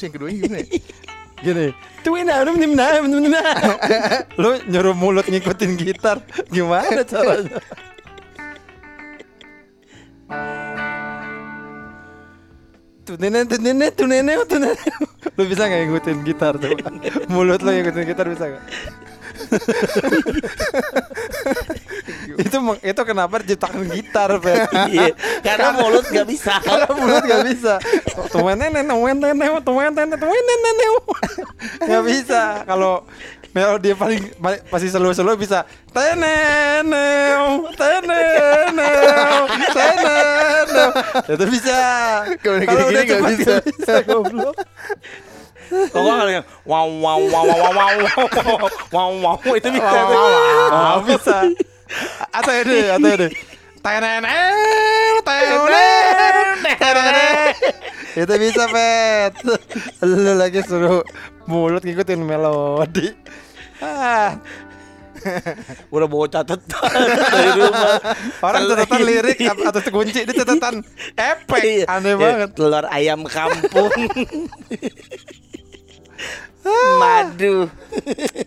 Terus yang keduanya gimana? Gini. Tuina, nimna, nimna. Lu nyuruh mulut ngikutin gitar. Gimana caranya? Tuh nenek, tuh nenek, tuh nenek, tuh nenek. Lu bisa nggak ngikutin gitar tuh? Mulut lu ngikutin gitar bisa nggak? itu itu kenapa diciptakan gitar? Iya, karena mulut gak bisa. Karena mulut gak bisa. Tuan nenek, tuan nenek, tuan nenek, tuan nenek. Gak bisa. Kalau melodi paling paling- pasti selo-selo bisa teneneu, teneneu, teneneu. Itu bisa. Kalau udah nggak bisa. bisa goblok. Kalau nggak yang wow wow wow wow wow wow wow wow wow itu bisa. Oh, bisa. Atau ini, atau ini. Teneneu, teneneu, teneneu. Itu bisa, Pet. Lu lagi suruh mulut ngikutin melodi. Ah, Udah bawa catatan dari rumah. orang catatan lirik at- atau kunci di catatan efek. Iya. Aneh Iya, banget. Telur ayam kampung. Madu.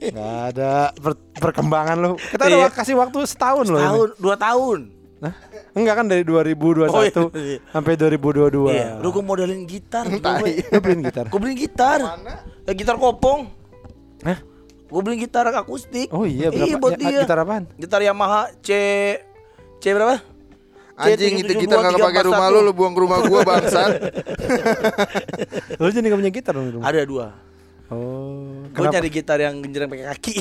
Gak ada per- perkembangan lu. Kita Iya. udah kasih waktu setahun loh. ini. Tahun, dua tahun. Nah, enggak kan dari 2021 Oh, iya. sampai 2022. Iya, lu gue modalin gitar. Lu beliin gitar. Gue beliin gitar. Ya, gitar kopong. Hah? Gue beliin gitar akustik. Oh iya, berapa? Iya buat Ya, dia. Gitar apaan? Gitar Yamaha C C berapa? Anjing itu kita nggak kepake rumah lu, lu buang ke rumah gua bangsat. Lu jadi gak punya gitar dong di rumah? Ada dua. Oh, Gue nyari gitar yang genjreng pakai kaki.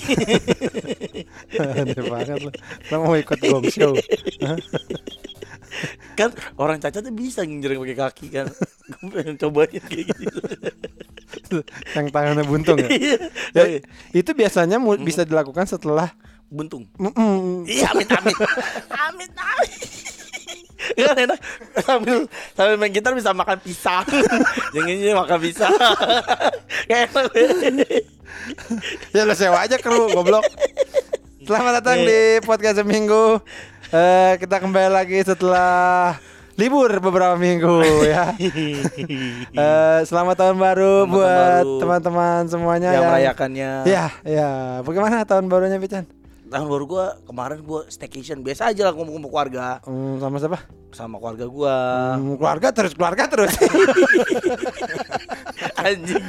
Aneh banget lu. Lu mau ikut gong show. kan orang cacat tuh bisa genjreng pakai kaki kan. Gue pengen cobain kayak gitu. yang tangannya buntung ya? Iya. ya itu biasanya mu- bisa dilakukan setelah Buntung. Mm-mm. Iya, amit amit. amit amit. Kan enak sambil sambil main gitar bisa makan pisang. yang ini makan pisang. Kayak enak. ya lo sewa aja kru goblok selamat datang di podcast seminggu Eh kita kembali lagi setelah libur beberapa minggu ya Eh selamat tahun baru Selamat buat teman-teman semuanya yang merayakannya. ya ya bagaimana tahun barunya Pican Tahun baru gua kemarin gua staycation biasa aja lah kumpul-kumpul keluarga Hmm, sama siapa sama keluarga gua. Hmm, keluarga terus keluarga terus Anjing.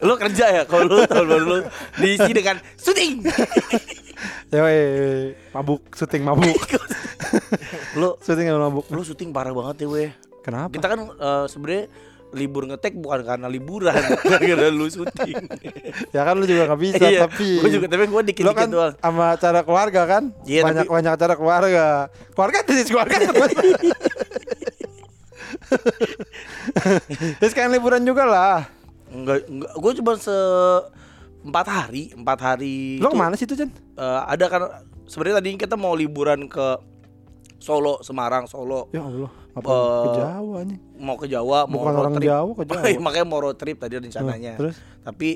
lu kerja ya kalau lu tahun baru lu diisi dengan syuting. Yoi, mabuk syuting mabuk lu syuting mabuk lu syuting parah banget ya weh. kenapa Kita kan eh, sebenarnya libur ngetek bukan karena liburan, gara-gara lu syuting. ya kan lu juga gak bisa Iya, tapi gua juga tapi gua lo dikit-dikit kan doang. sama acara keluarga kan Iya, banyak tapi- banyak acara keluarga keluarga terus keluarga terus kan liburan juga lah Enggak, enggak gua cuma se empat hari, empat hari. lo ke mana sih tuh Jan eh, ada kan sebenarnya tadi kita mau liburan ke Solo, Semarang, Solo. ya Allah apa Eh, ke Jawa nih Mau ke Jawa, mau bukan road orang trip. Jawa ke Jawa Makanya mau road trip tadi rencananya. terus Tapi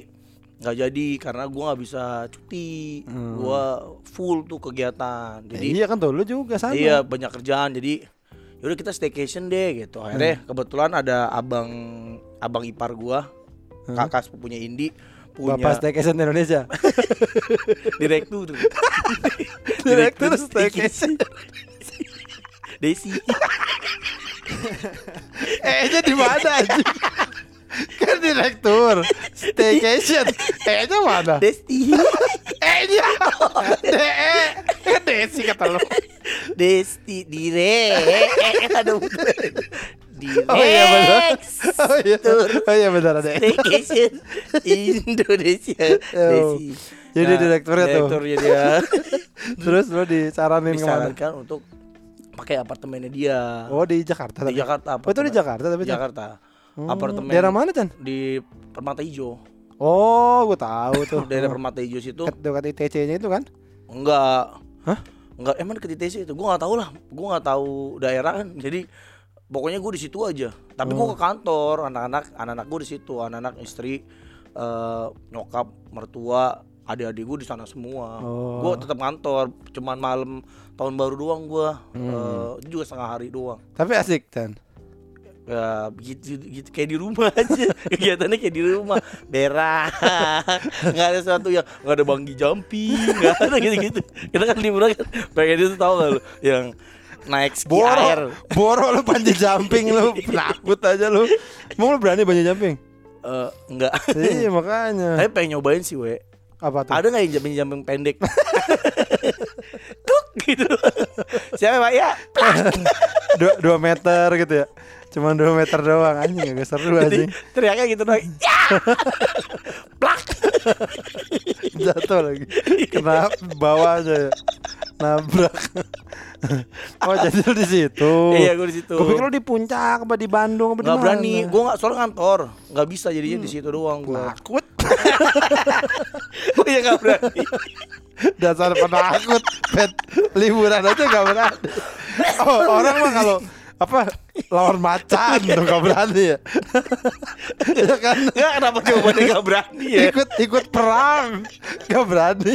nggak jadi karena gua nggak bisa cuti. Hmm. Gua full tuh kegiatan. Ya Jadi iya kan tuh lu juga sama Iya banyak kerjaan jadi yaudah kita staycation deh gitu. Akhirnya Hmm. kebetulan ada abang abang ipar gua, Hmm. kakak sepupunya Indi punya Bapak staycation Indonesia direktur. Direktur staycation. Desi. eh nya di mana kan direktur staycation eh nya mana Desti. eh nya de kan desi kata lu Desti dire. Eh, aduh. Direk. Oh iya benar. Oh iya. Oh iya benar ada. Staycation Indonesia. Desi. Jadi direkturnya tuh. Direkturnya dia. Terus lu disaranin ke mana? disarankan untuk pakai apartemennya dia Oh di Jakarta di tapi. Jakarta Oh itu di Jakarta tapi. Jakarta Hmm, apartemen Daerah mana Chan? di Permata Hijau Oh gua tahu tuh. daerah Permata Hijau situ Dekat ITC-nya itu kan? enggak Hah? enggak emang ke TTC itu gua nggak tahu lah gua nggak tahu daerah kan jadi pokoknya gua di situ aja tapi Oh. gua ke kantor anak-anak anak-anak gua di situ anak-anak istri eh, nyokap mertua adik-adik gua di sana semua Oh. gua tetap kantor cuman malam tahun baru doang gua Hmm. Itu juga setengah hari doang Tapi asik Chan. Ya, begitu gitu kayak di rumah aja kegiatannya kayak di rumah berak nggak ada sesuatu yang nggak ada banggi jumping nggak ada gitu gitu kita kan liburan kan pengen itu tahu lu yang naik ski air Boro, boro lu panji jumping lu, takut aja lu. Emang lu berani panji jumping? Eh, enggak iya makanya. tapi pengen nyobain sih we Apa tuh? ada nggak yang jumping jumping pendek Tuk gitu siapa pak ya Dua, dua meter gitu ya. Cuman dua meter doang anjing gak seru anjing. teriaknya gitu dong ya plak Jatuh lagi. Kena bawah aja ya. Nabrak. oh jadi lu di situ. iya gue di situ Gue pikir lu di puncak apa di Bandung apa di mana? berani gue nggak soalnya kantor nggak bisa jadinya di situ doang gue Takut. Gue ya nggak berani Dasar penakut. Pet liburan aja gak berani. Oh, orang mah kalau apa lawan macan tuh gak berani ya. ya kan nggak kenapa jawabannya nggak berani ya ikut ikut perang gak berani.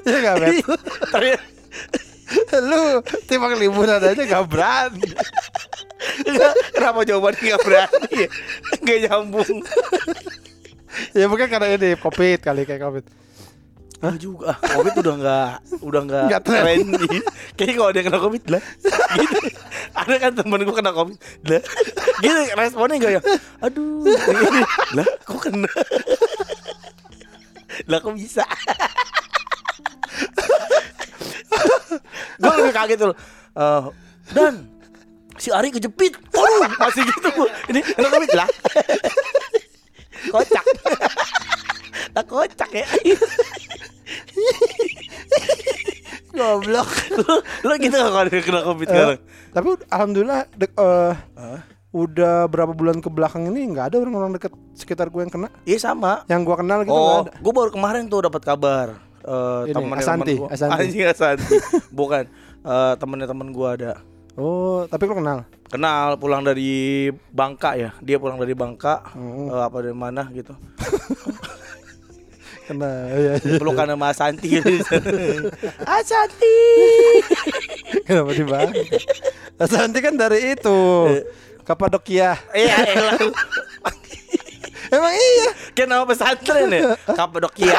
ya gak bet. Ternyata- Lu timbang liburan aja gak berani. kenapa jawabannya nggak berani ya nggak nyambung Ya mungkin karena ini covid kali kayak covid. Enggak juga. Ah, covid udah nggak udah nggak tren. trendy kayaknya kalau ada yang kena covid lah. Gitu. Ada kan temen gue kena covid lah. Gitu responnya gak ya? Aduh. Ini. lah kok kena? Lah kok bisa? Gue lebih kaget tuh. Eh, dan si Ari kejepit. Waduh masih gitu ini kena covid lah kocak lah kocak ya Goblok. lu, lu gitu gak kalau kena covid sekarang? Tapi alhamdulillah dek, eh, udah berapa bulan ke belakang ini nggak ada orang-orang deket sekitar gue yang kena. Iya sama. Yang gue kenal gitu Oh, ada. gue baru kemarin tuh dapat kabar. Eh Ini, temennya Asanti, temen gua. Asanti. Anjing Asanti. Bukan. Eh temennya temen gue ada. Oh, tapi lo kenal? Kenal pulang dari Bangka ya. Dia pulang dari Bangka. Hmm. Eh, apa dari mana gitu. Kenal. Iya, iya. Pelukan sama Asanti gitu. Asanti. Kenapa dibahas? Asanti kan dari itu. Kapadokia. Iya, elah. Emang iya. Nama pesantren ya? Kapadokia.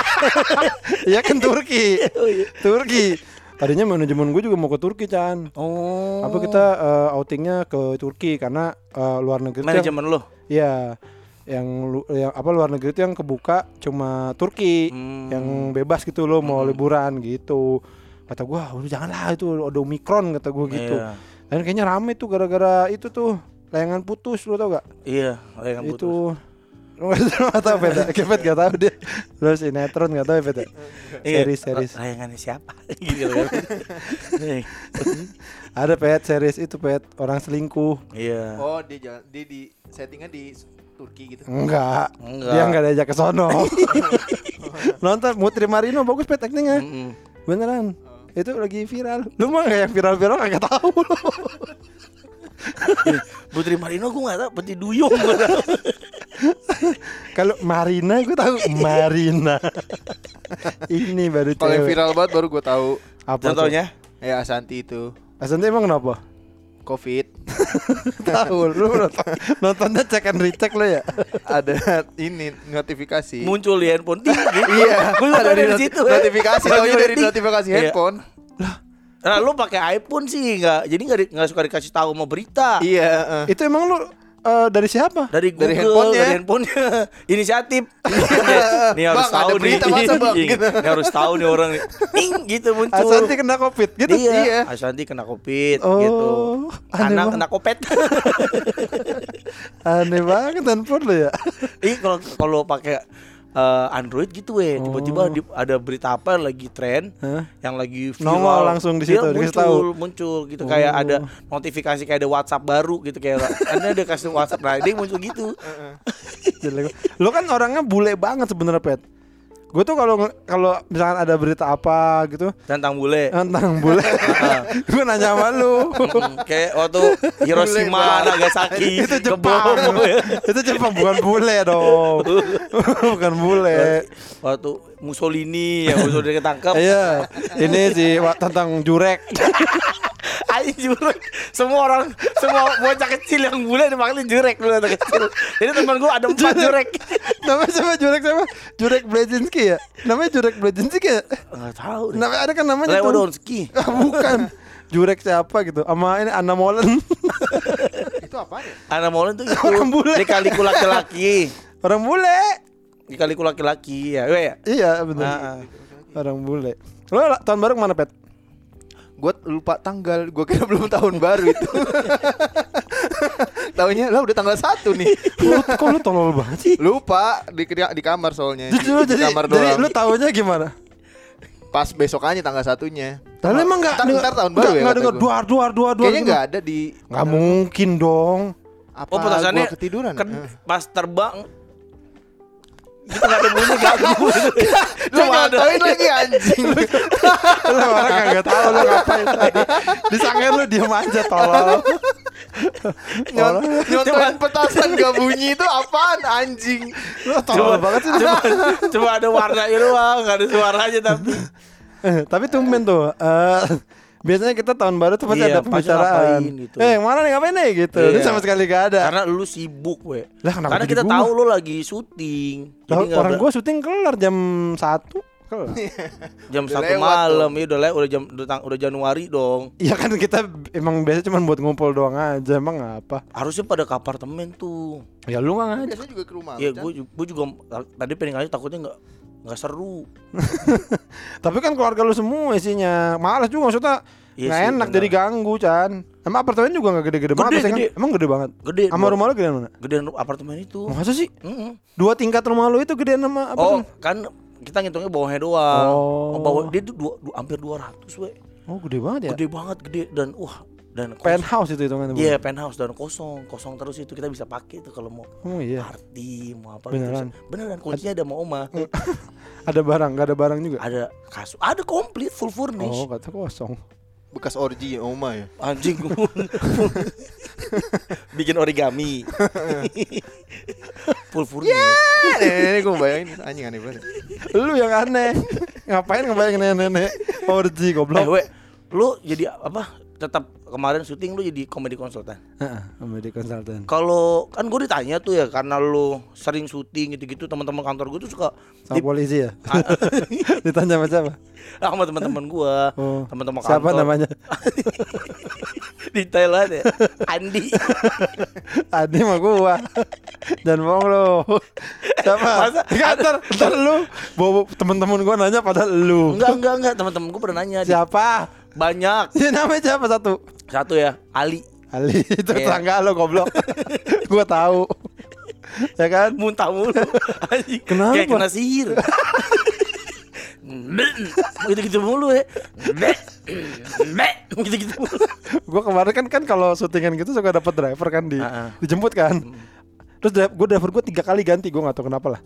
Iya kan Turki. Oh, iya. Turki. Tadinya manajemen gue juga mau ke Turki, Chan. Oh. Apa kita eh, outingnya ke Turki karena eh, luar negeri manajemen lu? Iya. Yang lu- yang apa luar negeri itu yang kebuka cuma Turki. Hmm. Yang bebas gitu loh mau liburan gitu. Kata gua, udah janganlah itu ada Omikron kata gua gitu. Iya. Dan kayaknya rame tuh gara-gara itu tuh layangan putus lu tau gak? Iya, layangan putus. itu lu gak tau beda Kepet gak tau dia Lu sinetron gak tau ya beda Iya. Series series Layangannya siapa? gitu kan. Ada pet series itu pet Orang selingkuh Iya. Oh, dia jalan, dia di settingnya di Turki gitu. Enggak Enggak. Dia enggak diajak ke sono Nonton Mutri Marino bagus pet actingnya. Beneran Itu lagi viral Lu mah kayak viral-viral tahu lu Ini, Putri Marino gue gak tau Peti Duyung gue tau Kalau Marina gue tahu Marina Ini baru Kalau yang viral banget baru gue tahu. Apa tuh? Contohnya Ya Asanti itu Asanti emang kenapa? Covid tahu lu nonton, nontonnya cek and recheck lo ya ada ini notifikasi. Muncul di handphone gitu. Iya, Gue ada di dari not- situ notifikasi, taunya dari notifikasi Iya. handphone. Nah lu pakai iPhone sih nggak Jadi nggak di- nggak suka dikasih tahu mau berita Iya, eh. itu emang lu eh, dari siapa dari Google, Dari handphonenya. dari handphonenya, inisiatif. Nih harus Bang, tahu ada berita nih. masa, Bang? Iya, Nih harus tahu nih orang nih. Ning gitu muncul. Asanti kena covid gitu Iya. Iya. Asanti kena covid Oh, gitu. Anak kena kopet. aneh banget handphone lo ya Ih kalau kalau pakai eh, Android gitu weh, tiba-tiba Oh. ada berita apa lagi tren Hah? yang lagi viral. Nongol langsung di situ, muncul, tahu. muncul gitu kayak Oh. ada notifikasi kayak ada WhatsApp baru gitu kayak Anda ada kasih WhatsApp nah dia muncul gitu. Lo kan orangnya bule banget sebenarnya pet gue tuh kalau kalau misalkan ada berita apa gitu Tentang bule. tentang bule gue nanya sama lu. Hmm, kayak waktu Hiroshima, Nagasaki, itu Jepang. itu Jepang bukan bule dong. Bukan bule. Waktu Mussolini yang Mussolini ketangkep. iya ini sih tentang jurek Ayo jurek. Semua orang, semua bocah kecil yang bule dipanggil jurek dulu anak kecil. Jadi teman gua ada empat jurek. Namanya siapa Jurek siapa? Jurek Blazinski ya? Namanya Jurek Blazinski ya? Enggak tahu deh. Namanya ada kan namanya. Lewandowski. Ah, bukan. Jurek siapa gitu? Sama ini Anna Molen. Itu apa ya? Anak Molen tuh itu Orang bule. dikaliku laki-laki. Orang bule. Dikaliku laki-laki ya. Ya. Iya benar. Ah, ah. Orang bule. Lo tahun baru ke mana pet? Gue lupa tanggal, gue kira belum tahun baru itu. Taunya lah udah tanggal satu nih. Lu, kok lu tolol banget sih? Lupa di di kamar soalnya. Jadi, di jadi, kamar jadi doang. lu tahunya gimana? Pas besokannya tanggal satunya. Lalu emang enggak Ntar- ntar tahun baru ya Enggak kata dengar duar duar duar duar. Kayaknya nggak ada di Nggak mungkin dong. apa Oh petasannya gua ketiduran. kan Eh. pas terbang itu nggak ada bunyi ganggu Lu ngatain lagi anjing. Lu orang kagak tahu lu ngapain tadi. Disangka lu diem aja tolol. Nyont nyontoin petasan gak bunyi itu apaan anjing? Lu tolol banget sih. cuma cuma ada warnanya doang nggak ada suaranya tapi Eh, Tapi tumben tuh. eh, biasanya kita tahun baru tuh pasti Iya, ada pembicaraan. ngapain gitu. Eh, yang mana nih ngapain nih gitu. Ini Iya. sama sekali gak ada. karena lu sibuk we Lah, kenapa karena kita gua? tahu lu lagi syuting Lah, orang gua syuting kelar jam 1 jam Udah satu lewat malam ya udah udah jam udah, tang- udah Januari dong Iya kan kita emang biasa cuma buat ngumpul doang aja emang apa? harusnya pada ke apartemen tuh Ya lu nggak ngajak. Biasanya juga ke rumah. ya Chan. gue gue juga tadi pengen ngajak takutnya nggak nggak seru Tapi kan keluarga lu semua isinya. Malas juga maksudnya. Iya nggak sih, enak jadi ganggu Chan. Emang apartemen juga nggak gede-gede Gede, banget biasanya kan? gede. Emang gede banget. gede Sama rumah lu gedean mana? gedean apartemen itu Masa sih? Mm-mm. Dua tingkat rumah lu itu gedean sama apa oh kan kita ngitungnya bawahnya doang Oh. bawah dia tuh dua, dua- hampir 200 we Oh gede banget ya. gede banget gede dan wah dan kos- Penthouse itu hitungannya. Iya penthouse dan kosong kosong terus itu kita bisa pakai itu kalau mau Oh iya. party mau apa Beneran? gitu. beneran kuncinya ada mau oma Ada barang, nggak ada barang juga. ada kasur ada komplit full furnish Oh kata kosong. Bekas orgi Oma ya. anjing bikin origami full furnish Nenek gue bayangin anjing aneh banget. Lu yang aneh. Ngapain ngebayangin nenek-nenek eh goblok? we lu jadi apa tetap kemarin syuting lu jadi komedi konsultan komedi konsultan. kalau kan gue ditanya tuh ya karena lu sering syuting gitu-gitu teman-teman kantor gue tuh suka Sama polisi ya? Ditanya sama siapa? Ah, sama teman-teman gua, Oh. teman-teman kantor. Siapa namanya? Di Thailand ya. Andi. Adi mah gua. Dan bohong lu. Siapa? Masa Enggak, ntar, lu bawa temen-temen gua nanya pada lu. enggak, enggak, enggak, teman-teman gua pernah nanya. Di- Siapa? Banyak. Ya namanya siapa satu? Satu ya, Ali. Ali itu Iya. tetangga lo goblok. gua tahu. ya kan? Muntah mulu. Kenapa? Kayak kena sihir. gitu-gitu mulu ya. gitu-gitu mulu. Gua kemarin kan kan kalau syutingan gitu suka dapat driver kan di Ah, ah. dijemput kan. Terus dri- gua driver gua tiga kali ganti, gua nggak tahu kenapa lah.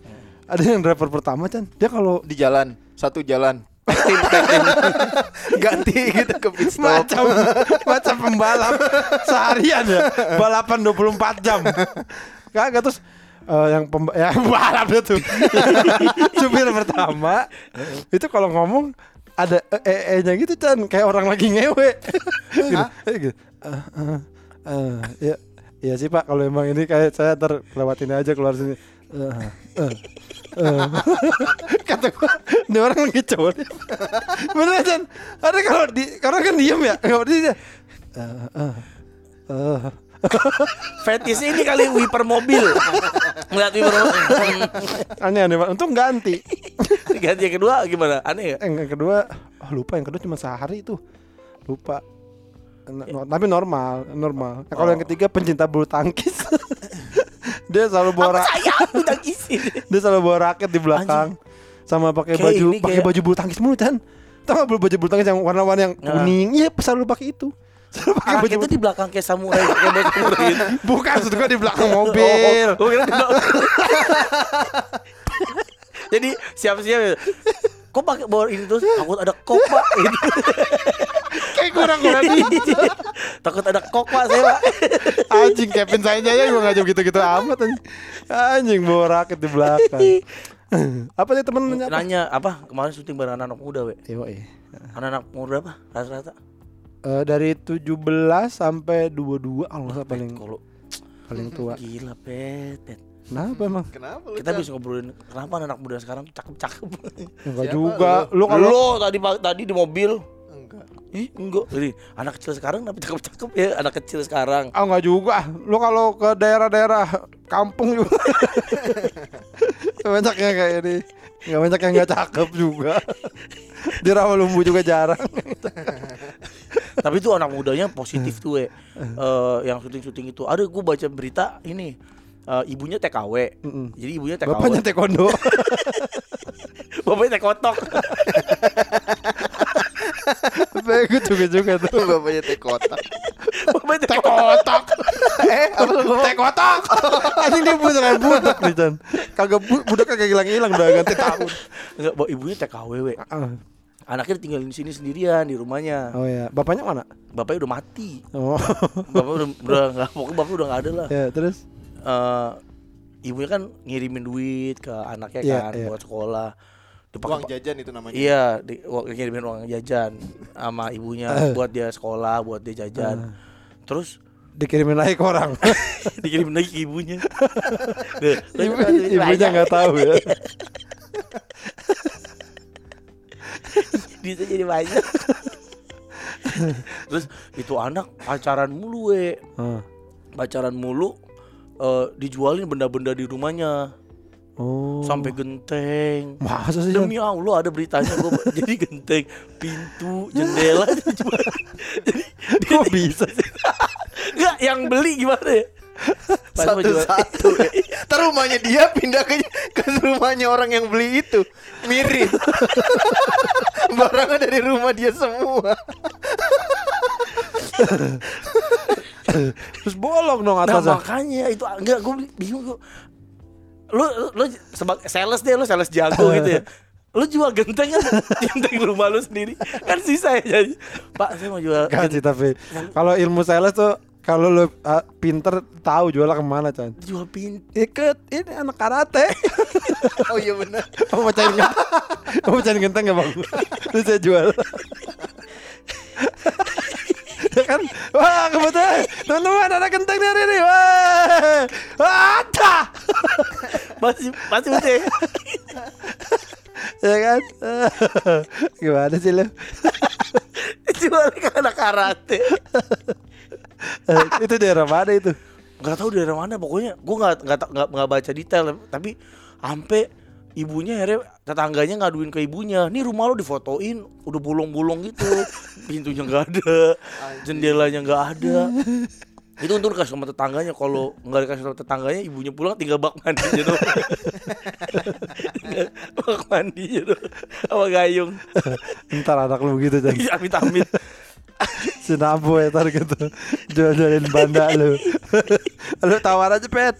Ada yang driver pertama Chan, dia kalau Di jalan, satu jalan. Ganti gitu ke pit stop. macam macam pembalap seharian ya. Balapan 24 jam. Kagak terus eh, yang ya pembalap itu. Supir pertama itu kalau ngomong ada e e nya gitu Chan. Kayak orang lagi ngewe. Gitu, Eh, gitu. Eh, eh, eh, ya ya sih pak. Kalau emang ini kayak saya terlewatin aja keluar sini. kata gua ini orang lagi cowok bener Chan? Ada kalau di karena kan diem ya? Nggak berdiri dia Eh, eh, eh. Fetis ini kali wiper mobil. Ngeliat wiper mobil. aneh aneh banget untung ganti. Ganti yang kedua gimana? Aneh ya? eh, yang kedua oh, lupa. Yang kedua cuma sehari itu. Lupa. No- tapi normal normal. Nah, kalau yang ketiga pencinta bulu tangkis dia selalu bawa Apa ra- saya isi. dia selalu bawa raket di belakang sama pakai baju pakai kayak- baju bulu tangkis mulu kan tahu baju bulu tangkis yang warna-warna yang Nah. kuning iya selalu pakai itu selalu pakai baju Raket itu di belakang kayak samurai, kayak baju samurai gitu. bukan maksud gua di belakang mobil Oh, oh, oh. Jadi siap-siap. Kok pakai bawa ini terus? Takut ada kok pak. Gitu. Kayak kurang-kurang Takut ada kok pak saya pak. anjing Kevin saya aja juga ngajak gitu-gitu amat anjing. anjing bawa raket di belakang apa sih temen nanya apa? Nanya apa? Kemarin syuting bareng anak-anak muda we. Eh. Anak-anak muda apa? Rata-rata. Eh, dari 17 sampai 22 kalau nggak paling Kalau paling tua. gila pet, pet. Kenapa emang? Kenapa lu? Kita bisa ngobrolin kenapa anak muda sekarang cakep-cakep. Enggak juga. Lu kalau Lo tadi tadi di mobil. Ih, enggak. Jadi anak kecil sekarang tapi cakep-cakep ya, anak kecil sekarang. Ah enggak juga. Lu kalau ke daerah-daerah kampung juga. banyak yang kayak ini. Enggak banyak yang enggak cakep juga. Di Rawalumbu juga jarang. tapi itu anak mudanya positif tuh. Eh, yang syuting-syuting itu. Ada gue baca berita ini. eh, ibunya TKW. Mm-mm. Jadi ibunya TKW. Bapaknya taekwondo. Bapaknya tekotok. Bagus juga juga tuh. Bapaknya teh kotak. Bapaknya tekotok. eh, apa lu? Teh kotak. Anjing dia kayak budak nih Chan. Kagak bu- budak kagak hilang-hilang udah ganti tahun. Enggak, bawa ibunya we. Ah. Anaknya tinggal di sini sendirian di rumahnya. Oh ya, bapaknya mana? Bapaknya udah mati. Oh. Bapak udah udah enggak, pokoknya bapak udah enggak ada lah. ya, terus eh ibunya kan ngirimin duit ke anaknya Iya, kan iya. buat sekolah. Uang jajan itu namanya. Iya, di, uang- ngirimin uang jajan sama ibunya Eh. buat dia sekolah, buat dia jajan. Terus dikirimin lagi ke orang. dikirimin lagi ke ibunya. Duh, Ibu, ibunya nggak tahu ya. Bisa jadi banyak. Terus itu anak pacaran mulu we. Ah. Pacaran mulu eh, dijualin benda-benda di rumahnya Oh. sampai genteng. masa sih? Demi Allah ada beritanya gua jadi genteng, pintu, jendela. Jadi Kok bisa sih? Enggak, yang beli gimana ya? Satu-satu. ya. Ntar rumahnya dia pindah ke ke rumahnya orang yang beli itu. Mirip. Barangnya dari rumah dia semua. Terus bolong dong Nah atasnya. makanya itu enggak gue bingung gue. Lu lu sebagai sales deh lu sales jago gitu ya. Lu jual genteng kan genteng rumah lu sendiri kan sisa ya jadi. Pak saya mau jual Gak sih tapi kalau ilmu sales tuh kalau lu ah, pinter tahu jualnya ke mana Chan jual pintu. Ikut ini anak karate Oh iya benar. Kamu mau cari genteng Kamu mau cari genteng gak bang Terus saya jual Ya kan? Wah kebetulan. Teman-teman ada genteng dari ini. Wah. Ada. Masih masih udah ya. Ya kan? Gimana sih lu jual anak karate. Eh, Itu daerah mana itu? Gak tahu daerah mana pokoknya gue nggak nggak nggak nggak baca detail tapi sampai ibunya akhirnya tetangganya ngaduin ke ibunya nih rumah lo difotoin. Udah bolong-bolong gitu. Pintunya nggak ada. Jendelanya nggak ada. Itu untuk dikasih sama tetangganya. Kalau nggak dikasih sama tetangganya ibunya pulang tinggal bak mandinya doang bak mandinya doang sama gayung. Ntar anak lu begitu Chan amit amit Si Nabo ya ntar gitu. Jual-jualin banda lu Lu tawar aja pet.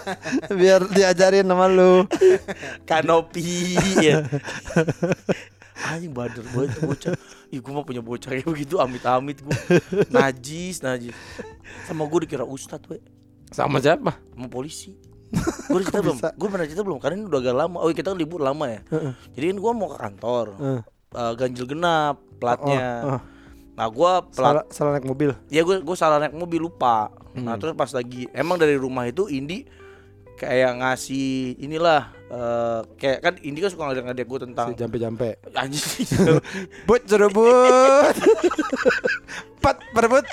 Biar diajarin sama lu. Kanopi ya. Anjing bader banget tuh bocah. Ih gue mah punya bocah kayak begitu amit-amit gue Najis, najis. Sama gue dikira ustad we. Sama siapa? Sama polisi. Gue cerita belum? Gue pernah cerita belum? Karena ini udah agak lama. Oh kita kan libur lama ya. Jadi kan gue mau ke kantor. Eh, Ganjil genap Platnya. Oh, oh. Nah gue plat Salah, salah naik mobil. Ya gue gue salah naik mobil lupa. Hmm. Nah terus pas lagi emang dari rumah itu Indi kayak ngasih inilah eh, kayak kan Indi kan suka ngajak-ngajak gue tentang Si jampe-jampe. Anjing. But suruh but. Pat perebut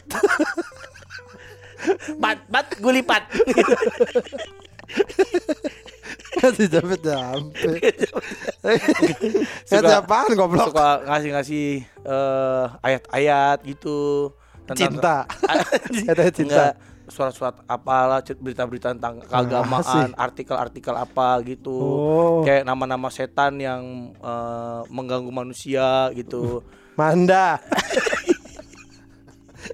bat bat gue jampe-jampe Suka- Suka apaan goblok suka ngasih-ngasih eh, ayat-ayat gitu Cinta. Anjing. Ayat-ayat cinta. Surat-surat apalah berita-berita tentang keagamaan artikel-artikel apa gitu Oh. kayak nama-nama setan yang eh, mengganggu manusia gitu Manda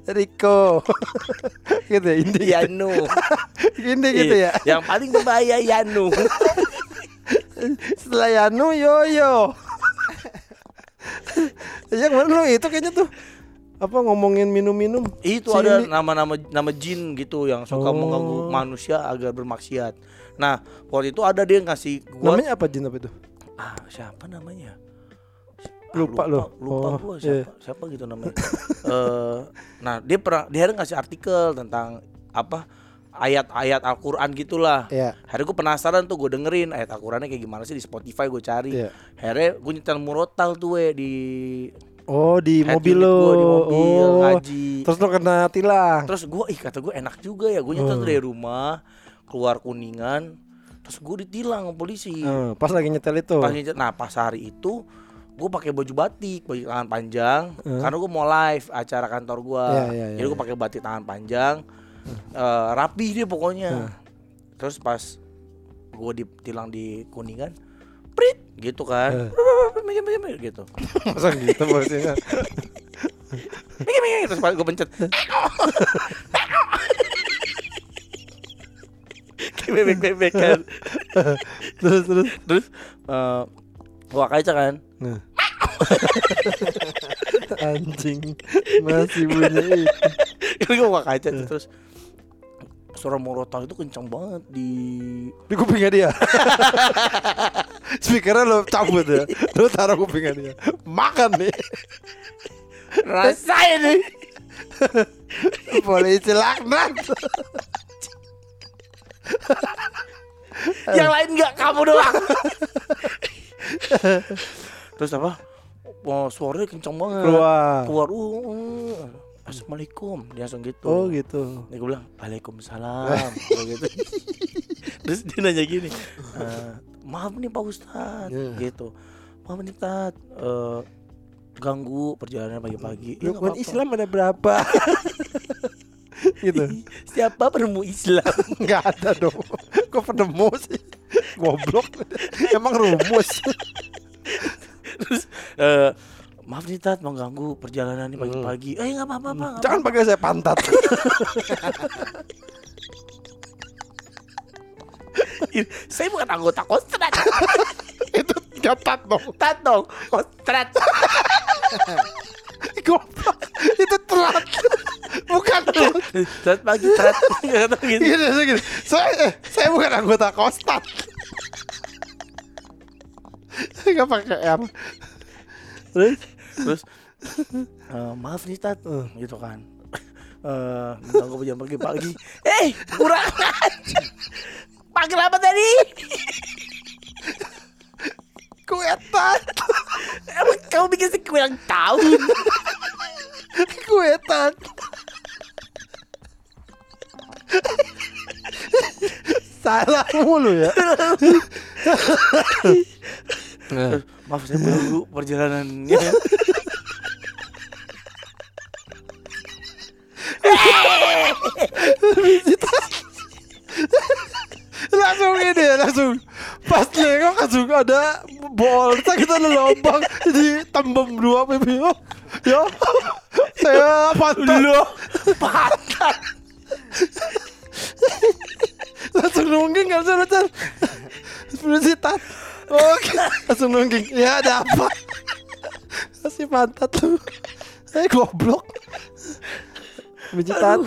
Riko Gitu ya Indi Yanu. Indi gitu Iya, ya. yang paling berbahaya Yanu. Setelah Yanu Yoyo. Yang mana lu itu kayaknya tuh. Apa ngomongin minum-minum? Itu ada nama-nama nama jin gitu yang suka Oh. mengganggu manusia agar bermaksiat. Nah waktu itu ada dia ngasih gua Namanya apa jin apa itu? ah siapa namanya Lupa lo. lupa Oh, gua iya. siapa siapa gitu namanya Eh, nah dia pernah dia ngasih artikel tentang apa ayat-ayat Al-Quran gitulah Iya. Akhirnya gue penasaran tuh gue dengerin ayat Al-Qurannya kayak gimana sih di Spotify gue cari Iya. Akhirnya gue nyetel murotal tuh we di Oh di head mobil lo. gua, di mobil oh. ngaji Terus lo kena tilang. Terus gue, ih kata gue enak juga ya Gue nyetel tuh dari rumah Keluar Kuningan Terus gue ditilang polisi Eh, pas lagi nyetel itu. pas nyetel- Nah pas hari itu Gue pakai baju batik Baju tangan panjang. Hmm. Karena gue mau live acara kantor gue Iya, iya, iya, Jadi gue iya. pakai batik tangan panjang. Eh, Rapi dia pokoknya. Hmm. Terus pas Gue ditilang di Kuningan Prit Gitu kan. Mikir, Gitu. Masa gitu bosnya. Mikir, mikir, Terus pas gue pencet Kayak bebek-bebek kan. Terus terus. Terus eh Gua kaca kan. Nah. Anjing masih bunyi itu. Kan gue buka kaca tuh, terus Suara morotal itu kencang banget di Di kupingnya dia. Speakernya lo cabut ya. Lo taruh kupingnya dia. Makan nih. Rasain nih Polisi laknat. Yang lain enggak kamu doang Terus apa Wah, suaranya kencang banget Keluar. Keluar uh, uh. Assalamualaikum Dia langsung gitu Oh gitu. Dia gue bilang Waalaikumsalam gitu. Terus dia nanya gini "Eh, Maaf nih Pak Ustadz Ya. Gitu Maaf nih Ustadz eh, Ganggu perjalanan pagi-pagi "Ya, nggak Rukun apa-apa." Islam ada berapa? gitu. Siapa penemu Islam Enggak ada dong. Kok penemu sih? Goblok. Emang rumus. Terus eh, Maaf nih Tat mengganggu perjalanan ini pagi-pagi Eh nggak apa-apa nggak Hmm. Jangan pakai saya pantat. Saya bukan anggota kostrat Itu gatat dong. Tat dong Kostrat Goblok. Itu telat. Bukan telat. Tat pagi Trat Kata gitu gini. Saya, eh, saya bukan anggota kostat. Nggak pakai R. Terus? Terus eh, Maaf nih Tat Eh. Gitu kan Eh, mengganggu jam pagi-pagi Eh kurang aja Panggil apa tadi? Kue tat. Emang kamu bikin si kue ulang tahun? Kue tat. Salah mulu ya. Eh, Maaf saya mengganggu perjalanannya. Langsung ini ya langsung. Pas nengok langsung ada bolsa kita ada lubang di tembem dua pipi oh, ya. Saya pantat Loh Patah. Langsung nungging bisa baca Universitas oke. Langsung nungging. Ya ada apa? Masih pantat lu. Saya goblok. Universitas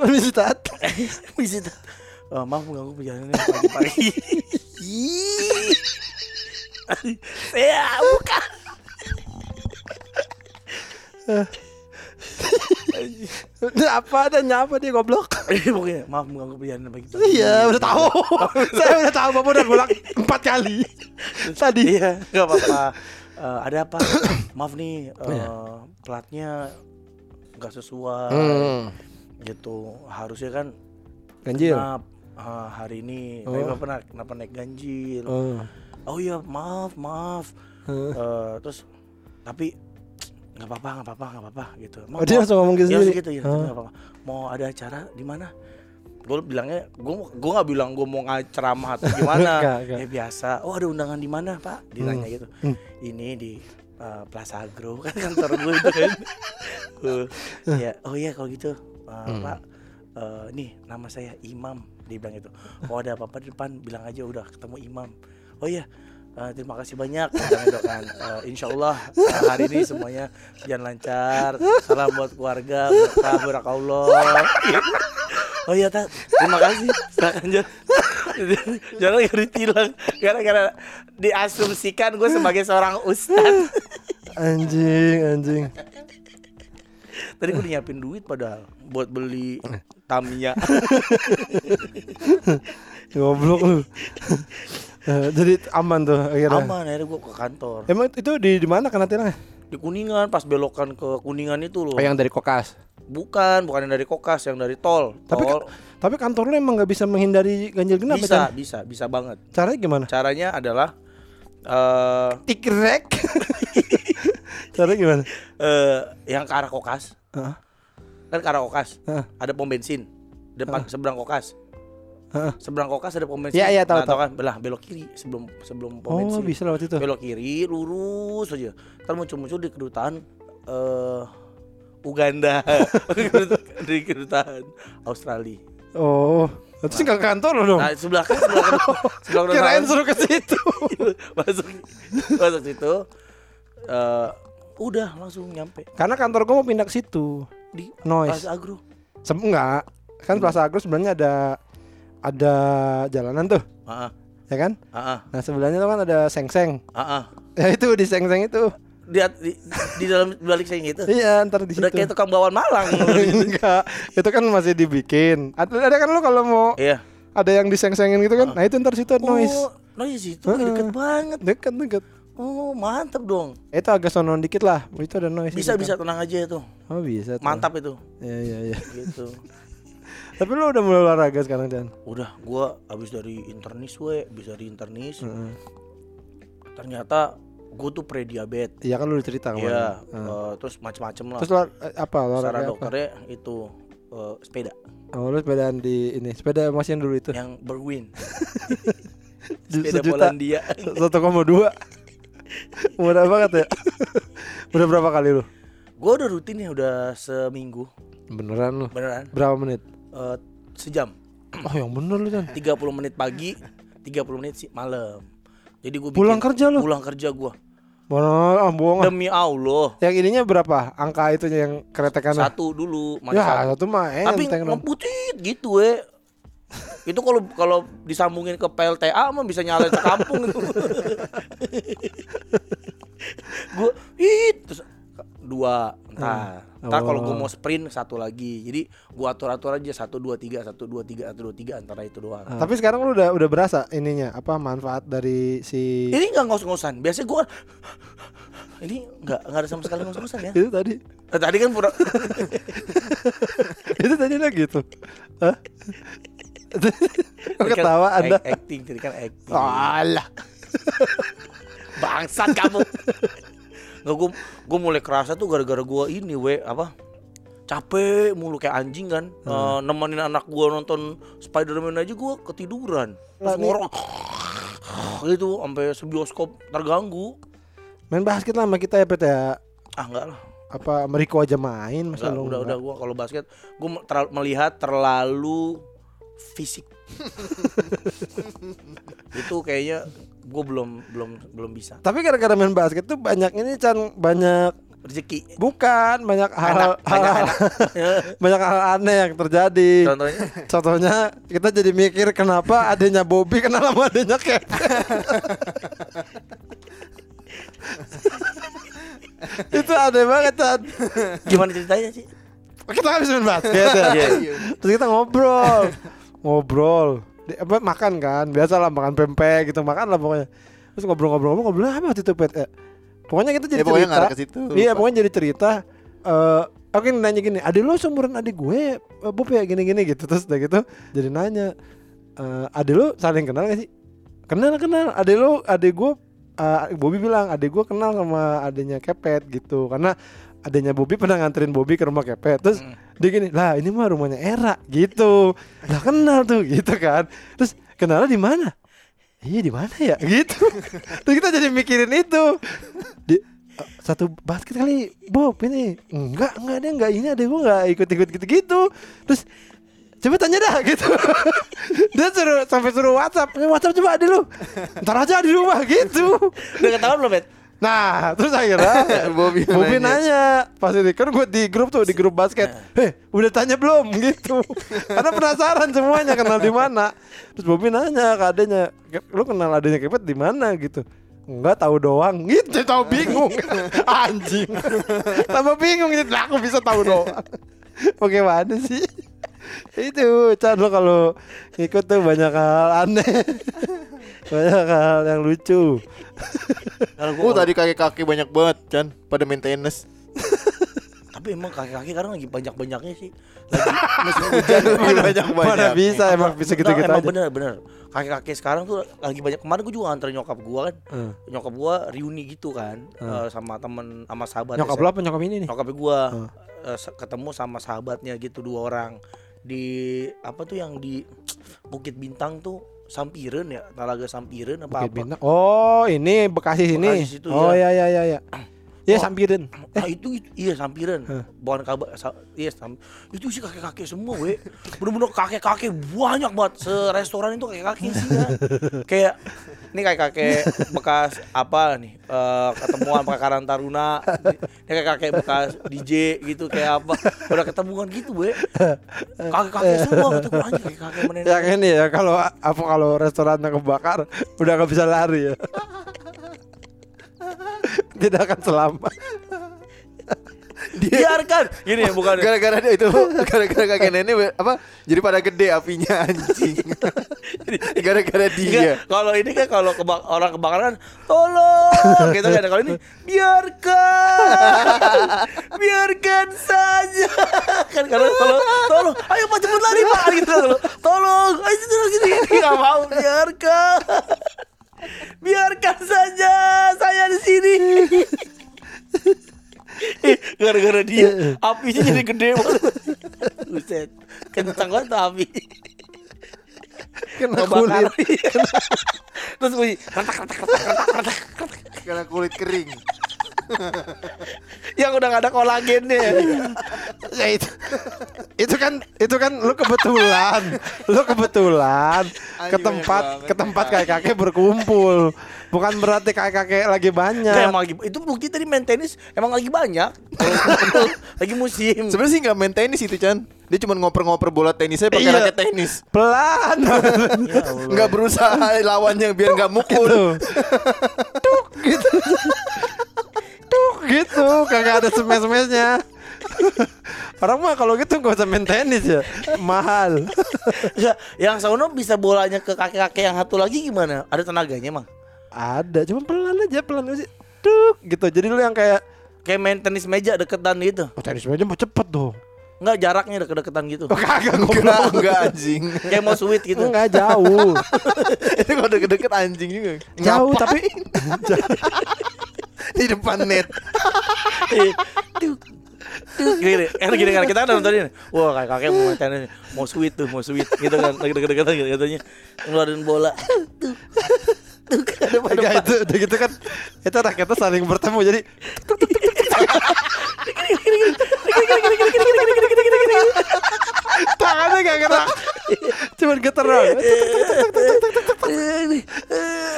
Universitas Bisa Tat. Eh, Maaf mengganggu perjalanannya pagi-pagi. Saya bukan Ini apa ada nyapa dia goblok Eh, Pokoknya maaf mengganggu perjalanan pagi-pagi Iya udah tahu Saya udah tahu Bapak udah ngulang empat kali Tadi Iya, nggak apa-apa. Eh, ada apa? Maaf nih, Iya. platnya nggak sesuai. Hmm. Gitu. Harusnya kan Ganjil genap, eh, hari ini. Oh. Tapi Bapak na- kenapa naik ganjil? Oh. Oh iya, maaf, maaf. Huh. Eh, terus tapi nggak apa-apa, nggak apa-apa, nggak apa-apa gitu. Oh dia langsung ngomong gitu sendiri gitu ya. Nggak apa-apa. Mau ada acara di mana? Gue bilangnya, gue gue nggak bilang gue mau ngaceramah atau gimana. Nggak, nggak. ya biasa. Oh ada undangan di mana pak? Ditanya Hmm. gitu. Hmm. Ini di uh, Plaza Agro kan kantor gue itu kan. Uh, ya, oh iya kalau gitu, uh, Hmm. pak. uh, nih nama saya Imam. Dia bilang gitu. Oh ada apa-apa di depan, bilang aja udah ketemu Imam. Oh iya. Uh, terima kasih banyak kan. Uh, insya Allah uh, hari ini semuanya jalan lancar. Salam buat keluarga, berkah, Allah. Oh iya tak, terima kasih. Silakan Jon. Jangan gak ditilang gara-gara diasumsikan gue sebagai seorang ustad. Anjing, anjing. Tadi gue nyiapin duit padahal buat beli Tamiya. Goblok lu. Eh, Jadi aman tuh akhirnya. Aman akhirnya gue ke kantor. Emang itu di di mana karantinanya? Di Kuningan pas belokan ke Kuningan itu loh. Oh, yang dari Kokas. Bukan, bukan yang dari Kokas, yang dari tol. Tapi Tol. Tapi kantor lu emang nggak bisa menghindari ganjil genap ya, bisa, Chan? bisa, bisa banget. Caranya gimana? Caranya adalah eh Tikrek. Caranya gimana? eh, yang ke arah Kokas. Heeh. Kan ke arah Kokas. Heeh. Ada pom bensin. Depan seberang Kokas. Heeh. Seberang Kokas ada pom bensin. Iya, iya, tahu, Nah, kan? Belah belok kiri sebelum sebelum pom Oh, bensin. bisa lewat itu. Belok kiri lurus aja. Ntar muncul-muncul di kedutaan eh Uganda. di kedutaan Australia. Oh. Terus nggak ke kantor lo dong? Nah, sebelah kan sebelah kan sebelah kan Kirain suruh ke situ. masuk masuk situ eh udah langsung nyampe Karena kantor gua mau pindah ke situ. di Noise. Plaza Agro. Sem enggak. Kan Plaza Agro sebenarnya ada ada jalanan tuh, Heeh. ya kan? Heeh. Nah, sebelahnya tuh kan ada seng-seng. Heeh. Ya itu di seng-seng itu. Di, di, di dalam balik saya gitu. Iya, ntar di situ. Udah kayak tukang bawaan Malang. Enggak, itu kan masih dibikin. Ada, ada kan lu kalau mau Iya. ada yang diseng-sengin gitu kan. Nah, itu ntar situ ada noise. Oh, noise itu deket banget. Dekat dekat. Oh, mantap dong. Itu agak sonon dikit lah. Itu ada noise. Bisa itu bisa kan. tenang aja itu. Oh, bisa. tuh. Mantap itu. Iya, iya, iya. Gitu. Tapi lu udah mulai olahraga sekarang, Dan. Udah, gua habis dari internis we, habis dari internis. Heeh. Ternyata gua tuh pre-diabetes. Iya kan lu cerita kemarin. Iya, Heeh. eh, terus macem-macem lah. Terus apa Saran olahraga apa? dokternya itu eh, sepeda Oh, lu sepedaan di ini, sepeda masih yang dulu itu. yang berwin. Sepeda sejuta. Polandia. Satu koma dua. Murah banget ya. udah berapa kali lu? Gua udah rutin ya udah seminggu Beneran lu? beneran Berapa menit? Eh, sejam Oh, yang bener lu, Dan. 30 menit pagi 30 menit sih malam jadi gue Pulang kerja lu? pulang kerja Bohong, ah, bohong. demi Allah Yang ininya berapa? Angka itunya yang keretekan satu dulu Ya, satu. satu mah tapi ngeputit gitu we itu kalau kalau disambungin ke PLTA mah bisa nyalain sekampung itu gue it terus dua entar entar kalau gue Oh. mau sprint satu lagi jadi gua atur atur aja satu dua tiga satu dua tiga satu dua tiga antara itu doang Ah. Tapi sekarang lu udah udah berasa ininya apa manfaat dari si ini nggak ngos-ngosan biasanya gua ini nggak nggak ada sama sekali ngos-ngosan ya itu tadi. Eh, tadi kan pura itu tadi lah gitu. Hah? Kan ketawa Anda? act- acting tadi kan acting Alah. bangsat kamu nggak gua gua mulai kerasa tuh gara-gara gua ini we apa capek mulu kayak anjing kan. Eh, nemenin anak gua nonton Spider-Man aja gua ketiduran. Terus ngorok. Gitu sampai sebioskop terganggu. Main basket lah sama kita ya Pet ya. ah enggak lah. Apa Meriko aja main masa lu udah enggak? udah gua kalau basket gua terlalu, melihat terlalu fisik. Itu kayaknya gua belum belum belum bisa Tapi gara-gara main basket tuh banyak ini Chan banyak rezeki bukan banyak hal, anak banyak hal, anak banyak hal aneh yang terjadi. contohnya Contohnya kita jadi mikir kenapa adanya Bobby kenal sama adanya Kevin. Itu aneh banget Chan. gimana ceritanya sih Kita habis main basket ya. Iya. Terus kita ngobrol. Ngobrol. Di, apa, makan kan. Biasa lah makan pempek gitu. Makan lah pokoknya. Terus ngobrol-ngobrol ngobrol apa waktu itu Pet? Eh, Pokoknya kita jadi Ya, pokoknya cerita. ke situ, Iya, pokoknya jadi cerita eh Oke nanya gini, adik lo seumuran adik gue, eh, Bob ya gini-gini gitu Terus udah gitu, jadi nanya eh Adik lo saling kenal gak sih? Kenal, kenal Adik lo, adik gue eh, Bobby bilang, adik gue kenal sama adiknya Kepet gitu Karena adiknya Bobby pernah nganterin Bobby ke rumah Kepet Terus Hmm. dia gini, lah ini mah rumahnya Era gitu Lah kenal tuh gitu kan Terus kenalnya di mana? Iya di mana ya gitu. Terus kita jadi mikirin itu. Di, eh, satu basket kali Bob ini enggak enggak dia enggak ini ada gue enggak ikut-ikut gitu-gitu. Terus coba tanya dah gitu. dia suruh sampai suruh WhatsApp, "Eh, WhatsApp coba ada lu. Ntar aja di rumah gitu. udah ketahuan belum bet Nah, terus akhirnya Bobby Bobby nanya. nanya pas ini kan gue di grup tuh di grup basket. Heh, udah tanya belum gitu. Karena penasaran semuanya kenal di mana. Terus Bobby nanya ke adanya, lu kenal adanya Kepet di mana gitu. Enggak tahu doang gitu tahu bingung anjing tambah bingung gitu lah aku bisa tahu doang bagaimana sih itu Chan lo kalau ikut tuh banyak hal aneh banyak hal yang lucu. Kalau Oh gua tadi kakek-kakek banyak banget Chan. Pada main tenis tapi emang kaki-kaki sekarang lagi banyak-banyaknya sih. Lagi musim hujan. Banyak mana banyak bisa emang bisa gitu gitu emang aja. bener bener. Kakek-kakek sekarang tuh lagi banyak. Kemarin gue juga antar nyokap gua kan. Hmm. nyokap gua reuni gitu kan eh, sama temen sama sahabat nyokap lo apa? Nyokap ini nih? Nyokap gua Hmm. se- ketemu sama sahabatnya gitu dua orang. Di apa tuh yang di Bukit Bintang tuh Sampiren ya Talaga Sampiren apa Bukit apa. Bintang. Oh ini Bekasi sini. Bekasi situ, oh ya. ya ya ya ya ya Oh. sampirin. Ah, itu, itu iya Sampiren Hah. bukan kabar sa- iya sam, itu sih kakek-kakek semua we. Bener-bener kakek-kakek banyak banget. Serestoran itu kakek-kakek sih ya. kayak ini kakek-kakek bekas apa nih eh, ketemuan pakai Karang Taruna. Ini kakek-kakek bekas DJ gitu kayak apa. Udah ketemuan gitu we. Kakek-kakek semua gue anjing kakek-kakek menenek. Ya kan ya kalau apa kalau restorannya kebakar udah nggak bisa lari ya tidak akan selamat biarkan gini ya bukan Gara-gara dia itu Gara-gara kakek nenek Apa Jadi pada gede apinya anjing Gara-gara dia kalau ini kan kalau keba- orang kebakaran tolong gitu kan kalau ini biarkan biarkan saja kan kalau kalau tolong ayo pak cepet lari pak gitu tolong ayo lagi gini nggak mau biarkan biarkan saja saya di sini. Ih, gara-gara dia apinya jadi gede banget. Buset kencang banget tuh api. Kena kulit. Terus bunyi retak retak retak retak retak. Karena kulit kering yang udah gak ada kolagennya. ya itu itu kan itu kan lu kebetulan lu kebetulan ke tempat ke tempat kakek kakek berkumpul bukan berarti kakek kakek lagi Nah, banyak emang lagi, itu bukti tadi main tenis emang lagi banyak. lagi musim. Sebenarnya sih nggak main tenis itu Chan Dia cuma ngoper-ngoper bola tenisnya pakai Iya. raket tenis pelan Ya Allah. Nggak berusaha lawannya biar nggak mukul Tuh. Tuk gitu. Gitu, kagak ada smash-smashnya. Orang mah kalau gitu gak usah main tenis ya, mahal. Enggak, yang sono bisa bolanya ke kakek-kakek yang satu lagi gimana? Ada tenaganya emang. Ada, cuma pelan aja, pelan aja. Tuk gitu. Jadi lu yang kayak Kayak main tenis meja deketan gitu. oh, tenis meja mah cepet dong. Enggak jaraknya deket-deketan gitu. Oh, kagak Enggak, goblok. enggak anjing Kayak mau sweet gitu. Enggak jauh. Itu kalau deket-deket anjing juga jauh tapi Di depan net. Eh, Tuk, tuk, gini, kan gini kan kita kan nontonin, wah kayak kakek mau tenis, mau sweet tuh, mau sweet gitu kan, lagi deket-deketan gitu katanya, ngeluarin bola, tuh, tuh, ada itu udah gitu kan. Itu raketnya saling bertemu jadi tangannya gak gerak cuman